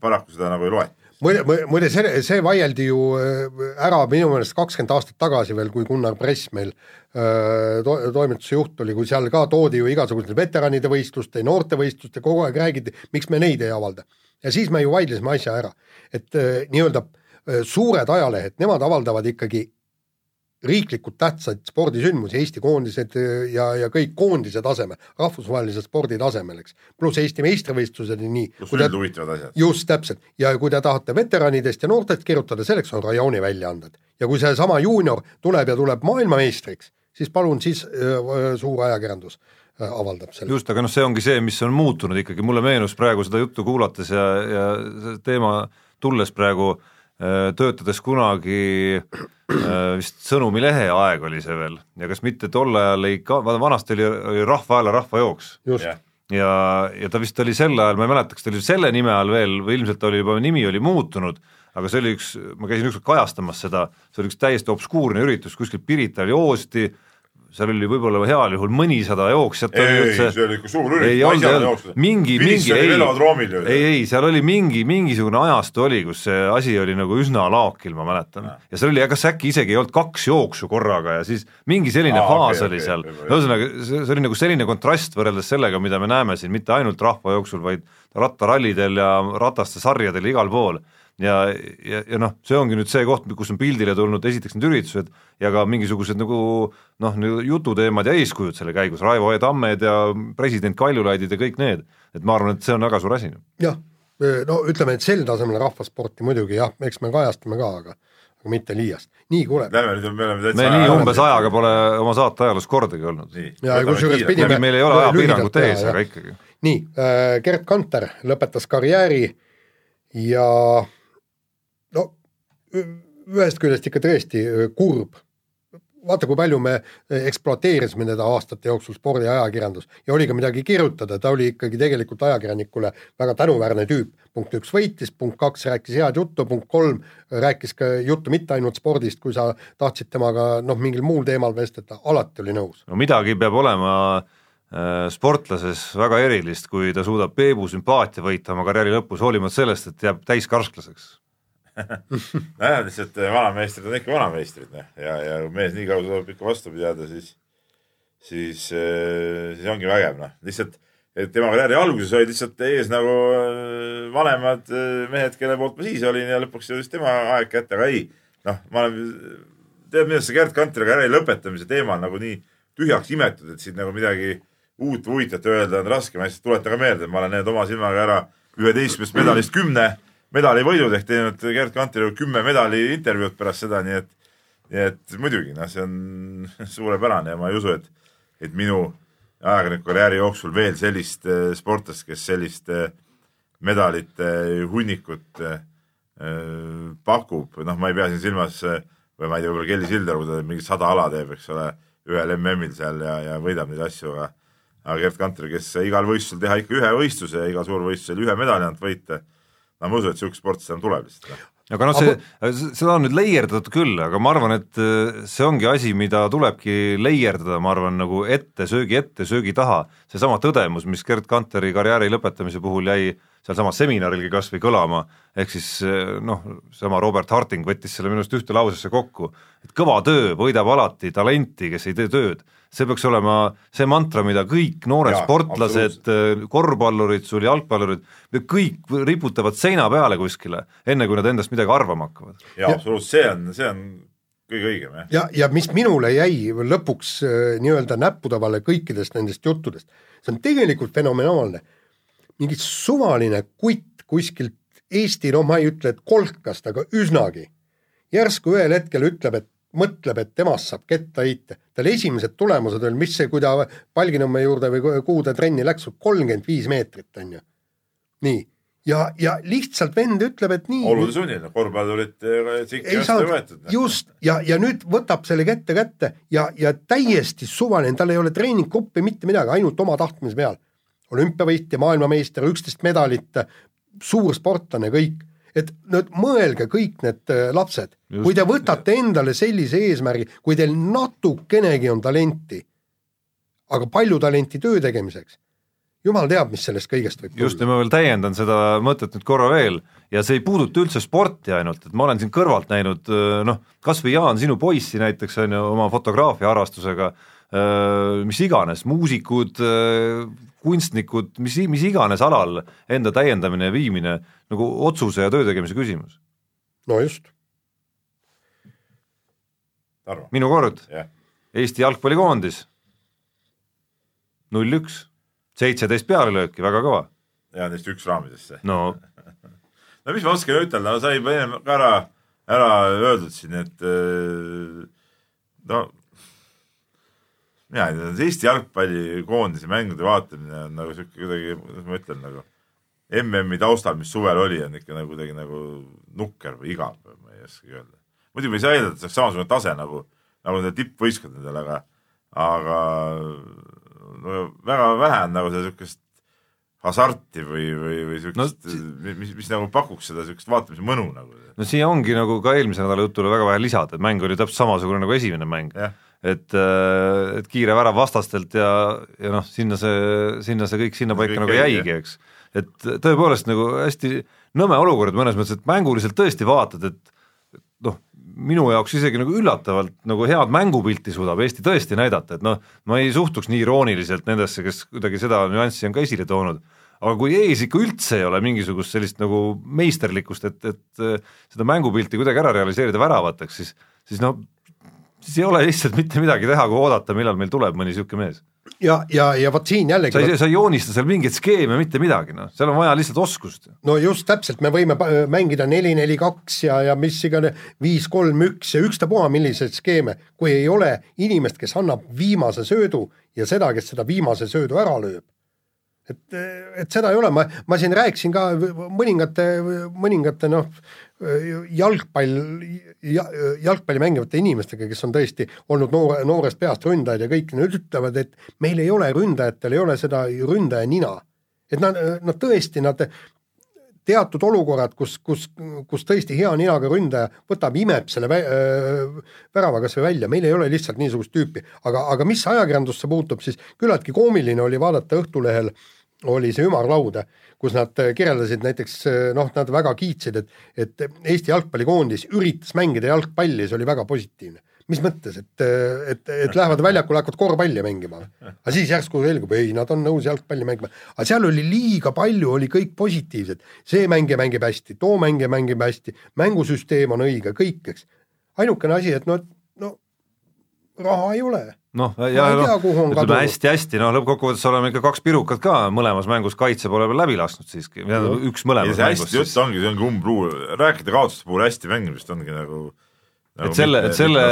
paraku seda nagu ei loe. muide, muide see, see vaieldi ju äh, ära minu meelest kakskümmend aastat tagasi veel, kui Gunnar Press meil öö, to, toimetuse juht oli, kui seal ka toodi ju igasuguste veteranide võistluste, noortevõistluste, kogu aeg räägiti, miks me neid ei avalda. ja siis me ju vaidlesime asja ära, et öö, nii-öelda suured ajalehed, nemad avaldavad ikkagi riiklikult tähtsaid spordisündmusi, Eesti koondised öö, ja, ja kõik koondise tasemel, rahvusvahelise spordi tasemel, eks. pluss Eesti meistrivõistlused ja nii. pluss üldhuvitavad asjad. just täpselt ja kui te tahate veteranidest ja noortest kirjutada, selleks on rajooni väljaanded ja kui seesama juunior tuleb ja tuleb maailmameistriks, siis palun siis öö, suur ajakirjandus öö, avaldab selle. just, aga noh, see ongi see, mis on muutunud ikkagi, mulle meenus praegu seda juttu kuulates ja, ja teema tulles praegu äh, töötades kunagi äh, vist Sõnumilehe aeg oli see veel. Ja kas mitte tol ajal ei ka, vanasti oli, oli Rahva Hääle rahvajooks ja, ja ta vist oli sel ajal, ma ei mäleta, kas ta oli selle nime all veel või ilmselt oli juba nimi oli muutunud, aga see oli üks, ma käisin ükskord kajastamas seda, see oli üks täiesti obskuurne üritus kuskil Pirital joosti, seal oli võib-olla heal juhul mõnisada jooksjat ei, ei, see oli ikka suur olnud, mingi, mingi, ei, ei, ei, seal oli mingi, mingisugune ajastu oli, kus see asi oli nagu üsna laokil, ma mäletan. ja seal oli, kas äkki isegi ei olnud kaks jooksu korraga ja siis mingi selline Aa, faas okei, oli okei, seal. ühesõnaga see, see oli nagu selline kontrast võrreldes sellega, mida me näeme siin mitte ainult rahvajooksul, vaid rattarallidel ja rataste sarjadel ja igal pool ja, ja, ja noh, see ongi nüüd see koht, kus on pildile tulnud esiteks need üritused ja ka mingisugused nagu noh, jututeemad ja eeskujud selle käigus, Raivo E. Tammed ja president Kaljulaidid ja kõik need, et ma arvan, et see on väga suur asi. jah, no ütleme, et sel tasemel rahvasporti muidugi jah, eks me kajastame ka, aga aga mitte liiast. nii, kuule, Lähme nüüd, me oleme täitsa me nii umbes ajaga pole oma saate ajaloos kordagi olnud. Ja kusjuures pidime- kuigi meil ei ole ajapiirangut ees, aga ikkagi. nii äh,, Gerd Kanter lõpetas karjääri ja ühest küljest ikka tõesti öö, kurb. vaata, kui palju me öö, ekspluateerisime teda aastate jooksul spordiajakirjandus ja oli ka midagi kirjutada, ta oli ikkagi tegelikult ajakirjanikule väga tänuväärne tüüp. punkt üks võitis, punkt kaks rääkis head juttu, punkt kolm rääkis ka juttu mitte ainult spordist, kui sa tahtsid temaga noh, mingil muul teemal vestelda, alati oli nõus. no midagi peab olema äh, sportlases väga erilist, kui ta suudab Peebu sümpaatia võita oma karjääri lõpus, hoolimata sellest, et jääb täiskarsklaseks. nojah, lihtsalt eh, vanameistrid on ikka vanameistrid, noh, ja, ja kui mees nii kaua suudab ikka vastu pidada, siis, siis, siis ongi vägev, noh, lihtsalt, et tema karjääri alguses olid lihtsalt ees nagu eh, vanemad eh, mehed, kelle poolt ma siis olin ja lõpuks jõudis tema aeg kätte, aga ei, noh, ma olen, tead, millest see Gerd Kantri karjääri lõpetamise teema on nagu nii tühjaks imetud, et siit nagu midagi uut huvitavat öelda on raske, ma lihtsalt tuletan ka meelde, et ma olen näinud oma silmaga ära üheteistkümnest medalist kümne medalivõidud ehk teinud Gerd Kantrile kümme medali intervjuud pärast seda, nii et, nii et muidugi noh, see on suurepärane ja ma ei usu, et, et minu ajakirjaniku karjääri jooksul veel sellist eh, sportlast, kes sellist eh, medalite hunnikut eh, pakub, noh, ma ei pea siin silmas või ma ei tea, võib-olla Kelly Sildaru, kui ta mingi sada ala teeb, eks ole, ühel MM-il seal ja, ja võidab neid asju, aga aga Gerd Kanter, kes igal võistlusel teha ikka ühe võistluse ja igal suurvõistlusel ühe medali ainult võita, no ma usun, et niisugust sportlast enam tuleb lihtsalt. aga noh, see, seda on nüüd leierdatud küll, aga ma arvan, et äh, see ongi asi, mida tulebki leierdada, ma arvan, nagu ette, söögi ette, söögi taha, seesama tõdemus, mis Gerd Kanteri karjääri lõpetamise puhul jäi sealsamas seminarilgi kas või kõlama, ehk siis äh, noh, sama Robert Harting võttis selle minu arust ühte lausesse kokku, et kõva töö võidab alati talenti, kes ei tee tööd. see peaks olema see mantra, mida kõik noored Jaa, sportlased, korvpallurid, sul jalgpallurid, kõik riputavad seina peale kuskile, enne kui nad endast midagi arvama hakkavad. jaa, absoluutselt, see on, see on kõige õigem, jah. ja, ja mis minule jäi lõpuks äh, nii-öelda näppude vahele kõikidest nendest juttudest, see on tegelikult fenomenaalne. Mingi suvaline kutt kuskilt Eesti, no ma ei ütle, et kolkast, aga üsnagi. järsku ühel hetkel ütleb, et mõtleb, et temast saab ketta heita. tal esimesed tulemused olid, mis see, kui ta Palginõmme juurde või kuhu ta trenni läks, kolmkümmend viis meetrit, on ju. nii, ja, ja lihtsalt vend ütleb, et nii. olude sunnil, korvpallurit ei saanud, just, ja, ja nüüd võtab selle kätte kätte ja, ja täiesti suvaline, tal ei ole treeninggruppi mitte midagi, ainult oma tahtmise peal. Olümpiavõitja, maailmameister, üksteist medalit, suur sportlane, kõik. Et nüüd mõelge kõik need äh, lapsed, kui te võtate endale sellise eesmärgi, kui teil natukenegi on talenti, aga palju talenti töö tegemiseks, jumal teab, mis sellest kõigest võib just, ja ma veel täiendan seda mõtet nüüd korra veel. Ja see ei puuduta üldse sporti ainult, et ma olen siin kõrvalt näinud noh, kas või Jaan, sinu poissi näiteks on ju oma fotograafia harrastusega, mis iganes, muusikud, kunstnikud, mis, mis iganes alal enda täiendamine ja viimine nagu otsuse ja töö tegemise küsimus. no just. minu kord yeah., Eesti jalgpallikoondis, null üks, seitseteist pealelööki, väga kõva. ja neist üks raamidesse. no no mis ma oskan ütelda, no sai enne ka ära, ära öeldud siin, et no mina ei tea, Eesti jalgpallikoondise mängude vaatamine on nagu sihuke kuidagi, kuidas ma ütlen nagu MM-i taustal, mis suvel oli, on ikka nagu kuidagi nagu nukker või igav, ma ei oskagi öelda. muidugi ei saa eeldada, et see oleks samasugune tase nagu, nagu nendel tippvõistkondadel, aga, aga no väga vähe on nagu seda siukest hasarti või, või, või siukest no,, mis, mis, mis nagu pakuks seda siukest vaatamise mõnu nagu. no siia ongi nagu ka eelmise nädala jutule väga vähe lisada, et mäng oli täpselt samasugune nagu esimene mäng yeah et, äh, et kiire värav vastastelt ja, ja noh, sinna see, sinna see kõik sinnapaika nagu jäigi, eks. et tõepoolest nagu hästi nõme olukord mõnes mõttes, et mänguliselt tõesti vaatad, et noh, minu jaoks isegi nagu üllatavalt nagu head mängupilti suudab Eesti tõesti näidata, et noh, ma ei suhtuks nii irooniliselt nendesse, kes kuidagi seda nüanssi on ka esile toonud, aga kui ees ikka üldse ei ole mingisugust sellist nagu meisterlikkust, et, et seda mängupilti kuidagi ära realiseerida väravateks, siis siis no siis ei ole lihtsalt mitte midagi teha, kui oodata, millal meil tuleb mõni niisugune mees. ja, ja, ja vot siin jällegi sa ei, sa ei joonista seal mingeid skeeme, mitte midagi, noh, seal on vaja lihtsalt oskust. no just täpselt, me võime mängida neli, neli, kaks ja, ja mis iganes, viis, kolm, üks ja ükstapuha milliseid skeeme, kui ei ole inimest, kes annab viimase söödu ja seda, kes seda viimase söödu ära lööb. Et, et seda ei ole, ma, ma siin rääkisin ka mõningate, mõningate noh, jalgpall, jalgpalli mängivate inimestega, kes on tõesti olnud noore, noorest peast ründajad ja kõik, nad ütlevad, et meil ei ole ründajatel, ei ole seda ründaja nina. et nad, nad tõesti, nad teatud olukorrad, kus, kus, kus tõesti hea ninaga ründaja võtab, imeb selle vä värava kas või välja, meil ei ole lihtsalt niisugust tüüpi, aga, aga mis ajakirjandusse puutub, siis küllaltki koomiline oli vaadata Õhtulehel oli see ümarlaud, kus nad kirjeldasid näiteks noh, nad väga kiitsid, et, et Eesti jalgpallikoondis üritas mängida jalgpalli, see oli väga positiivne mis mõttes, et, et, et lähevad väljakule, hakkavad korvpalli mängima. aga siis järsku selgub, ei, nad on nõus jalgpalli mängima. aga seal oli liiga palju, oli kõik positiivsed. see mängija mängib hästi, too mängija mängib hästi, mängusüsteem on õige, kõik, eks. ainukene asi, et no, no raha ei ole noh, ja noh, ütleme hästi-hästi, noh lõppkokkuvõttes oleme ikka kaks pirukat ka mõlemas mängus kaitse poole peal läbi lasknud siiski, üks mõlemas mängus. hästi jutt ongi, see ongi umbluu, rääkida kaotuste puhul hästi mängimist ongi nagu Nagu et selle, et selle,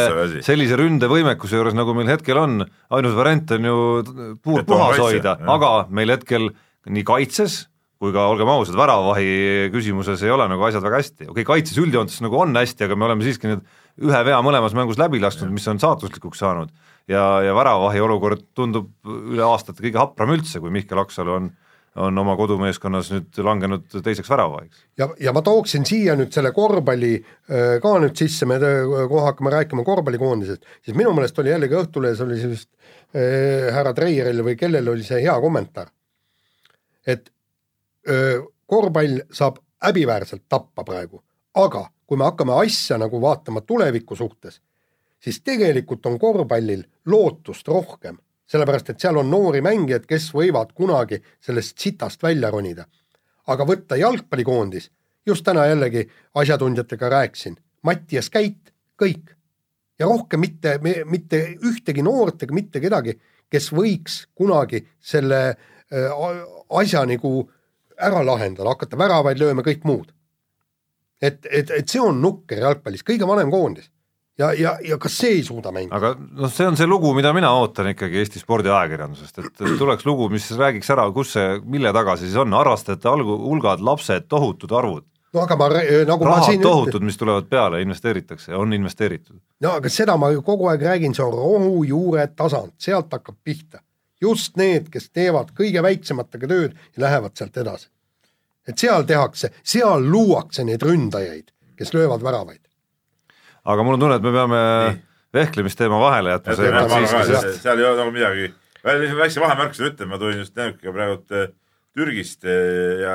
sellise ründevõimekuse juures, nagu meil hetkel on, ainus variant on ju puur puhas hoida, aga meil hetkel nii kaitses kui ka olgem ausad, väravavahi küsimuses ei ole nagu asjad väga hästi, okei okay,, kaitses üldjoontes nagu on hästi, aga me oleme siiski nüüd ühe vea mõlemas mängus läbi lasknud, mis on saatuslikuks saanud. ja, ja väravavahi olukord tundub üle aastate kõige hapram üldse, kui Mihkel Aksalu on on oma kodumeeskonnas nüüd langenud teiseks väravavahiks. ja, ja ma tooksin siia nüüd selle korvpalli äh, ka nüüd sisse, me kohe hakkame rääkima korvpallikoondisest, siis minu meelest oli jällegi Õhtulehes oli see vist äh, härra Treieril või kellel oli see hea kommentaar, et äh, korvpall saab häbiväärselt tappa praegu, aga kui me hakkame asja nagu vaatama tuleviku suhtes, siis tegelikult on korvpallil lootust rohkem sellepärast et seal on noori mängijaid, kes võivad kunagi sellest sitast välja ronida. aga võtta jalgpallikoondis, just täna jällegi asjatundjatega rääkisin, Mattias Käit, kõik. ja rohkem mitte, mitte ühtegi noort ega mitte kedagi, kes võiks kunagi selle asja nagu ära lahendada, hakata väravaid lööma, kõik muud. et, et, et see on nukker jalgpallis, kõige vanem koondis. ja, ja, ja kas see ei suuda mängida? aga noh, see on see lugu, mida mina ootan ikkagi Eesti spordiajakirjandusest, et tuleks lugu, mis räägiks ära, kus see, mille taga see siis on, harrastajate algu, hulgad, lapsed, tohutud arvud. no aga ma, nagu rahad ma siin tohutud, mis tulevad peale, investeeritakse, on investeeritud. no aga seda ma ju kogu aeg räägin, see on rohujuure tasand, sealt hakkab pihta. Just need, kes teevad kõige väiksematega tööd ja lähevad sealt edasi. et seal tehakse, seal luuakse neid ründajaid, kes löövad väravaid. aga mul on tunne, et me peame vehklemisteema vahele jätma seal ei ole nagu midagi, väikse vahemärkuse ütlen, ma tulin just lennukiga praegult äh, Türgist äh, ja,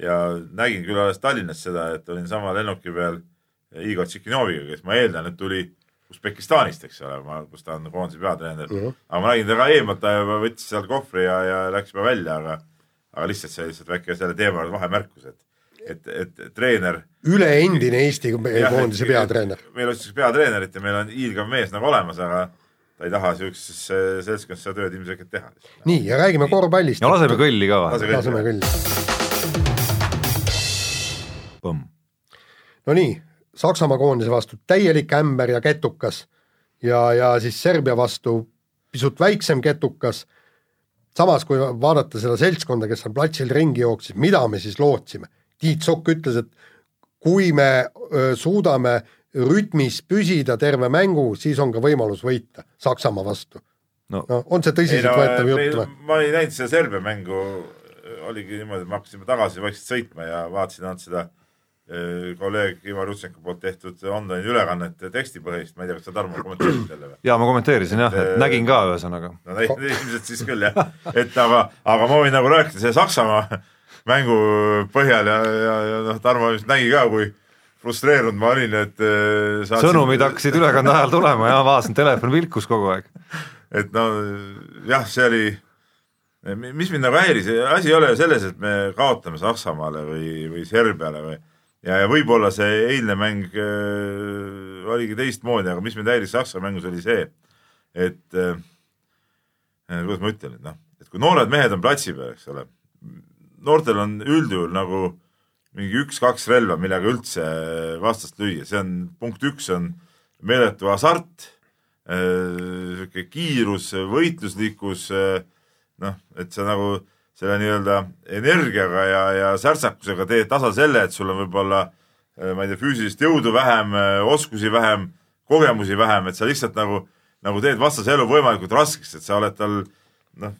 ja nägin küll alles Tallinnas seda, et olin sama lennuki peal Igor Tšikinoviga, kes ma eeldan, et tuli Usbekistanist, eks ole, ma, kus ta on koondise peatreener uh. -huh. aga ma nägin ta ka eemalt, ta juba võttis seal kohvri ja, ja läks juba välja, aga, aga lihtsalt see lihtsalt väike selle teema vahemärkus, et, et, et treener. üleendine Eesti koondise peatreener. meil otsitakse peatreenerit ja meil on hiilgav mees nagu olemas, aga ta ei taha sihukeses seltskonnas seda tööd ilmselgelt teha. nii ja räägime korvpallist. ja laseme kõlli ka laseme kõlli. Nonii, Saksamaa koondise vastu täielik ämber ja ketukas ja, ja siis Serbia vastu pisut väiksem ketukas. samas, kui vaadata seda seltskonda, kes seal platsil ringi jooksis, mida me siis lootsime? Tiit Sokk ütles, et kui me suudame rütmis püsida terve mängu, siis on ka võimalus võita Saksamaa vastu. no, no on see tõsiseltvõetav jutt või? ma ei näinud seda Serbia mängu, oligi niimoodi, et me hakkasime tagasi vaikselt sõitma ja vaatasin ainult seda äh, kolleeg Ivar Jutsenko poolt tehtud online ülekannet tekstipõhist, ma ei tea, kas sa Tarmo kommenteerisid jälle või? jaa, ma kommenteerisin jah, et nägin ka ühesõnaga. no ilmselt siis küll jah, et aga, aga ma võin nagu rääkida selle Saksamaa mängu põhjal ja, ja, ja noh, Tarmo ilmselt nägi ka, kui frustreerunud ma olin, et äh, saatsin... sõnumid hakkasid ülekande ajal tulema ja vaatasin, telefon vilkus kogu aeg. et no jah, see oli, mis mind nagu häiris, asi ei ole ju selles, et me kaotame Saksamaale või, või Serbiale või ja, ja võib-olla see eilne mäng äh, oligi teistmoodi, aga mis mind häiris Saksa mängus oli see, et äh, kuidas ma ütlen, et noh, et kui noored mehed on platsi peal, eks ole, noortel on üldjuhul nagu mingi üks-kaks relva, millega üldse vastast lüüa, see on punkt üks on meeletu hasart, sihuke kiirus, võitluslikkus, noh, et sa nagu selle nii-öelda energiaga ja, ja särtsakusega teed tasa selle, et sul on võib-olla ma ei tea, füüsilist jõudu vähem, oskusi vähem, kogemusi vähem, et sa lihtsalt nagu, nagu teed vastase elu võimalikult raskeks, et sa oled tal noh,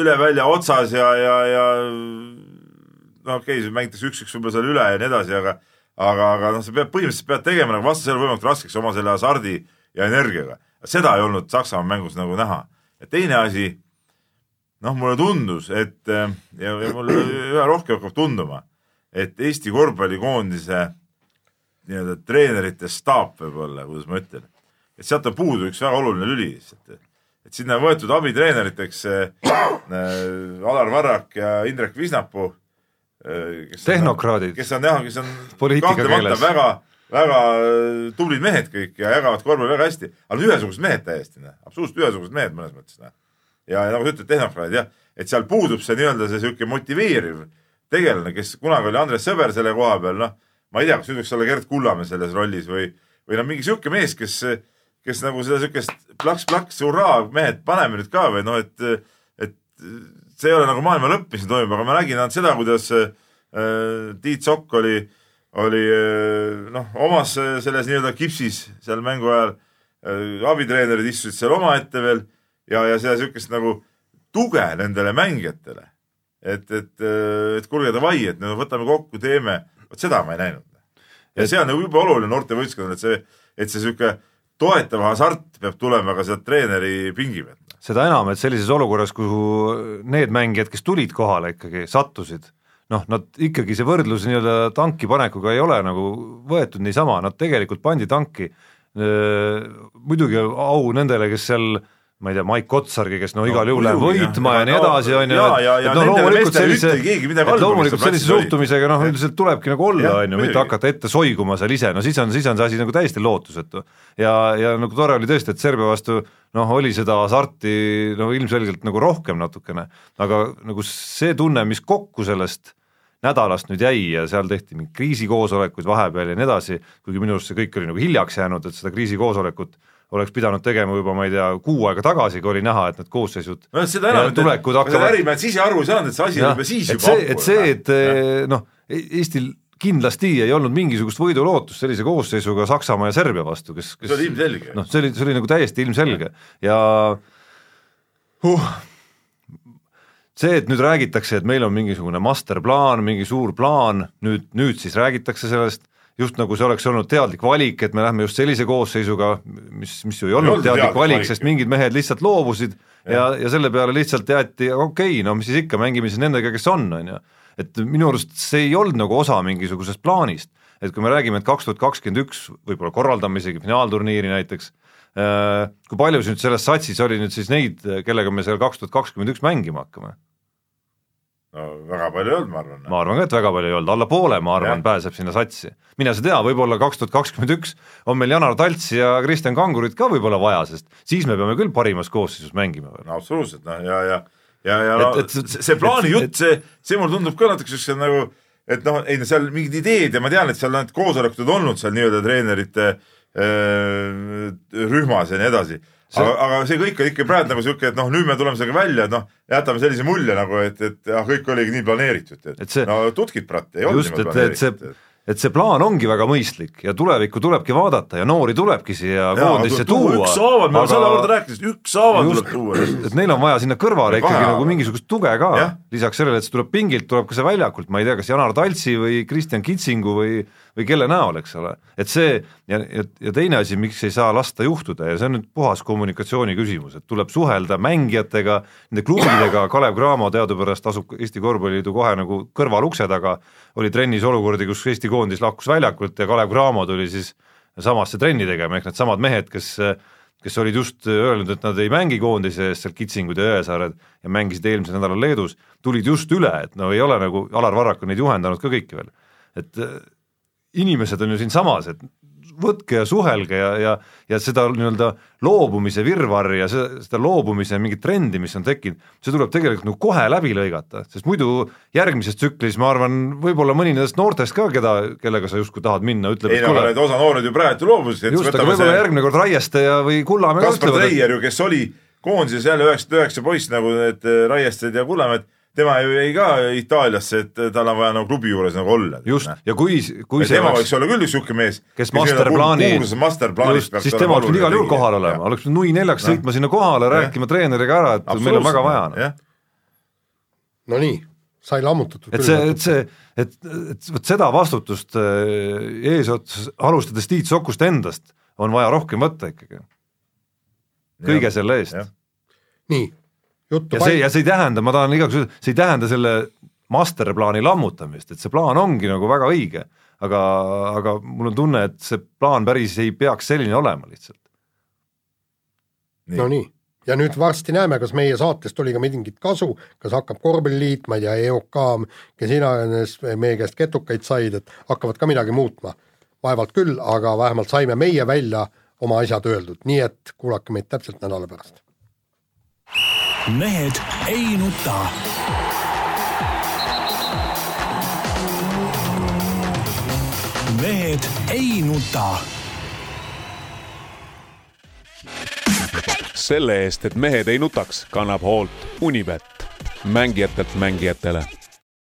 üle välja otsas ja, ja, ja no okei okay,, mängitakse üks-üks võib-olla seal üle ja nii edasi, aga aga, aga noh, sa pead põhimõtteliselt pead tegema nagu vastase elu võimalikult raskeks oma selle hasardi ja energiaga. seda ei olnud Saksamaa mängus nagu näha. ja teine asi, noh, mulle tundus, et ja, ja mulle üha rohkem hakkab tunduma, et Eesti korvpallikoondise nii-öelda treenerite staap võib-olla, kuidas ma ütlen, et sealt on puudu üks väga oluline lüli lihtsalt et sinna on võetud abitreeneriteks äh, Alar Varrak ja Indrek Visnapuu äh,. tehnokraadid. kes on jah, kes on kahtlemata väga, väga tublid mehed kõik ja jagavad korvpalli väga hästi, aga ühesugused mehed täiesti, noh, absoluutselt ühesugused mehed mõnes mõttes, noh. Ja, nagu sa ütled, tehnokraadid jah, et seal puudub see nii-öelda see sihuke motiveeriv tegelane, kes kunagi oli Andres Sõber selle koha peal, noh, ma ei tea, kas nüüd võiks olla Gerd Kullamäe selles rollis või, või noh, mingi sihuke mees, kes kes nagu seda siukest plaks-plaks, hurraa, mehed, paneme nüüd ka või noh, et, et see ei ole nagu maailma lõpp, mis toimub, aga ma nägin ainult seda, kuidas äh, Tiit Sokk oli, oli äh, noh, omas selles nii-öelda kipsis seal mängu ajal äh,. abitreenerid istusid seal omaette veel ja, ja seda siukest nagu tuge nendele mängijatele. et, et, et kuulge davai, et no võtame kokku, teeme, vot seda ma ei näinud. ja see on nagu jube oluline noortevõistkonnale, et see, et see sihuke toetav hasart peab tulema ka sealt treeneri pingi pealt. seda enam, et sellises olukorras, kuhu need mängijad, kes tulid kohale ikkagi, sattusid, noh, nad ikkagi, see võrdlus nii-öelda tanki panekuga ei ole nagu võetud niisama, nad tegelikult pandi tanki, muidugi au nendele, kes seal äh, ma ei tea, Maik Kotsargi, kes no igal juhul läheb võitma ja nii edasi, on ju, et noh, loomulikult sellise, loomulikult sellise suhtumisega noh, üldiselt tulebki nagu olla, on ju, mitte hakata ette soiguma seal ise, no siis on, siis on see asi nagu täiesti lootusetu. ja, ja nagu tore oli tõesti, et Serbia vastu noh, oli seda hasarti no ilmselgelt nagu rohkem natukene, aga nagu see tunne, mis kokku sellest nädalast nüüd jäi ja seal tehti mingeid kriisikoosolekuid vahepeal ja nii edasi, kuigi minu arust see kõik oli nagu hiljaks jäänud, et seda kriisikoosolekut oleks pidanud tegema juba, ma ei tea, kuu aega tagasi, kui oli näha, et need koosseisud no seda enam, et hakkavad ärimehed ise aru ei saanud, et see asi oli juba siis juba see, et see, et eh, noh, Eestil kindlasti ei olnud mingisugust võidulootust sellise koosseisuga Saksamaa ja Serbia vastu, kes, kes see oli ilmselge. noh, see oli, see oli nagu täiesti ilmselge. Ja huh, see, et nüüd räägitakse, et meil on mingisugune masterplaan, mingi suur plaan, nüüd, nüüd siis räägitakse sellest, just nagu see oleks olnud teadlik valik, et me lähme just sellise koosseisuga, mis, mis ju ei olnud olnud teadlik teadlik valik, valik sest mingid mehed lihtsalt loobusid ja, ja, ja selle peale lihtsalt jäeti, okei okay,, no mis siis ikka, mängime siis nendega, kes on, on ju. et minu arust see ei olnud nagu osa mingisugusest plaanist, et kui me räägime, et kaks tuhat kakskümmend üks võib-olla korraldame isegi finaalturniiri näiteks, kui palju nüüd selles satsis oli nüüd siis neid, kellega me seal kaks tuhat kakskümmend üks mängima hakkame? No väga palju ei olnud, ma arvan. ma arvan ka, et väga palju ei olnud, alla poole, ma arvan, pääseb sinna satsi. mine sa tea, võib-olla kaks tuhat kakskümmend üks on meil Janar Taltsi ja Kristjan Kangurit ka võib-olla vaja, sest siis me peame küll parimas koosseisus mängima veel. no absoluutselt, noh ja, ja ja, ja Et- et- see, see plaani jutt, see, see mulle tundub ka natuke siukse nagu, et noh, ei no seal mingid ideed ja ma tean, et seal need koosolekud on olnud seal nii-öelda treenerite äh, rühmas ja nii edasi. See- aga, aga see kõik on ikka praegu nagu siuke, et noh, nüüd me tuleme sellega välja, et noh, jätame sellise mulje nagu, et, et ah, kõik oligi nii planeeritud, Et see- no tutkit, brat, ei olnud niimoodi et, et see, planeeritud. et see plaan ongi väga mõistlik ja tulevikku tulebki vaadata ja noori tulebki siia koondisse tuua ükshaaval, me oleme selle korda rääkinud, ükshaaval tuleb tuua. et neil on vaja sinna kõrvale Ja ikkagi kahe nagu mingisugust tuge ka Jah., lisaks sellele, et see tuleb pingilt, tuleb ka see väljakult, ma ei tea, kas Janar Taltsi või Kristjan Kitsingu või või kelle näol, eks ole, et see ja, ja, ja teine asi, miks ei saa lasta juhtuda ja see on nüüd puhas kommunikatsiooni küsimus, et tuleb suhelda mängijatega, nende klubidega, Kalev Cramo teadupärast asub Eesti Korvpalliliidu kohe nagu kõrvalukse taga, oli trennis olukordi, kus Eesti koondis lahkus väljakult ja Kalev Cramo tuli siis samasse trenni tegema, ehk needsamad mehed, kes kes olid just öelnud, et nad ei mängi koondise eest, seal Kitsingud ja Jõesaared, ja mängisid eelmisel nädalal Leedus, tulid just üle, et no ei ole nagu, Alar Varrak on neid juhendanud ka kõiki veel. et inimesed on ju siinsamas, et võtke ja suhelge ja, ja, ja seda nii-öelda loobumise virvarri ja seda, seda loobumise mingit trendi, mis on tekkinud, see tuleb tegelikult nagu kohe läbi lõigata, sest muidu järgmises tsüklis ma arvan, võib-olla mõni nendest noortest ka, keda, kellega sa justkui tahad minna, ütleb, ei et no aga need osa noored ju praegu loobusid. just, aga võib-olla järgmine kord Raieste ja või Kullamäe ka Kaspar et Treier ju, kes oli koondises jälle üheksakümmend üheksa poiss nagu need eh, Raiested ja Kullamäed, tema ju jäi ka Itaaliasse, et tal on vaja nagu klubi juures nagu olla. just, ja kui, kui see tema oleks võiks olla küll üks siuke mees, kes masterplaani, just, siis tema oleks pidanud igal juhul kohal olema, oleks pidanud nui neljaks Noh. sõitma sinna kohale, rääkima treeneriga ära, et meil on väga vaja. noh. jah, no nii, sai lammutatud et see, et see, et, et vot seda vastutust äh, eesotsas, alustades Tiit Sokust endast, on vaja rohkem võtta ikkagi. kõige selle eest. nii, juttu ja see, ja see ei tähenda, ma tahan igaks juhuks, see ei tähenda selle masterplaani lammutamist, et see plaan ongi nagu väga õige, aga, aga mul on tunne, et see plaan päris ei peaks selline olema lihtsalt. no nii, ja nüüd varsti näeme, kas meie saatest oli ka mingit kasu, kas hakkab korvpalliliit, ma ei tea, EOK, kes iganes meie käest ketukaid said, et hakkavad ka midagi muutma. vaevalt küll, aga vähemalt saime meie välja oma asjad öeldud, nii et kuulake meid täpselt nädala pärast. Mehed ei nuta. mehed ei nuta. Selle eest, et mehed ei nutaks, kannab hoolt Unibet, mängijatelt mängijatele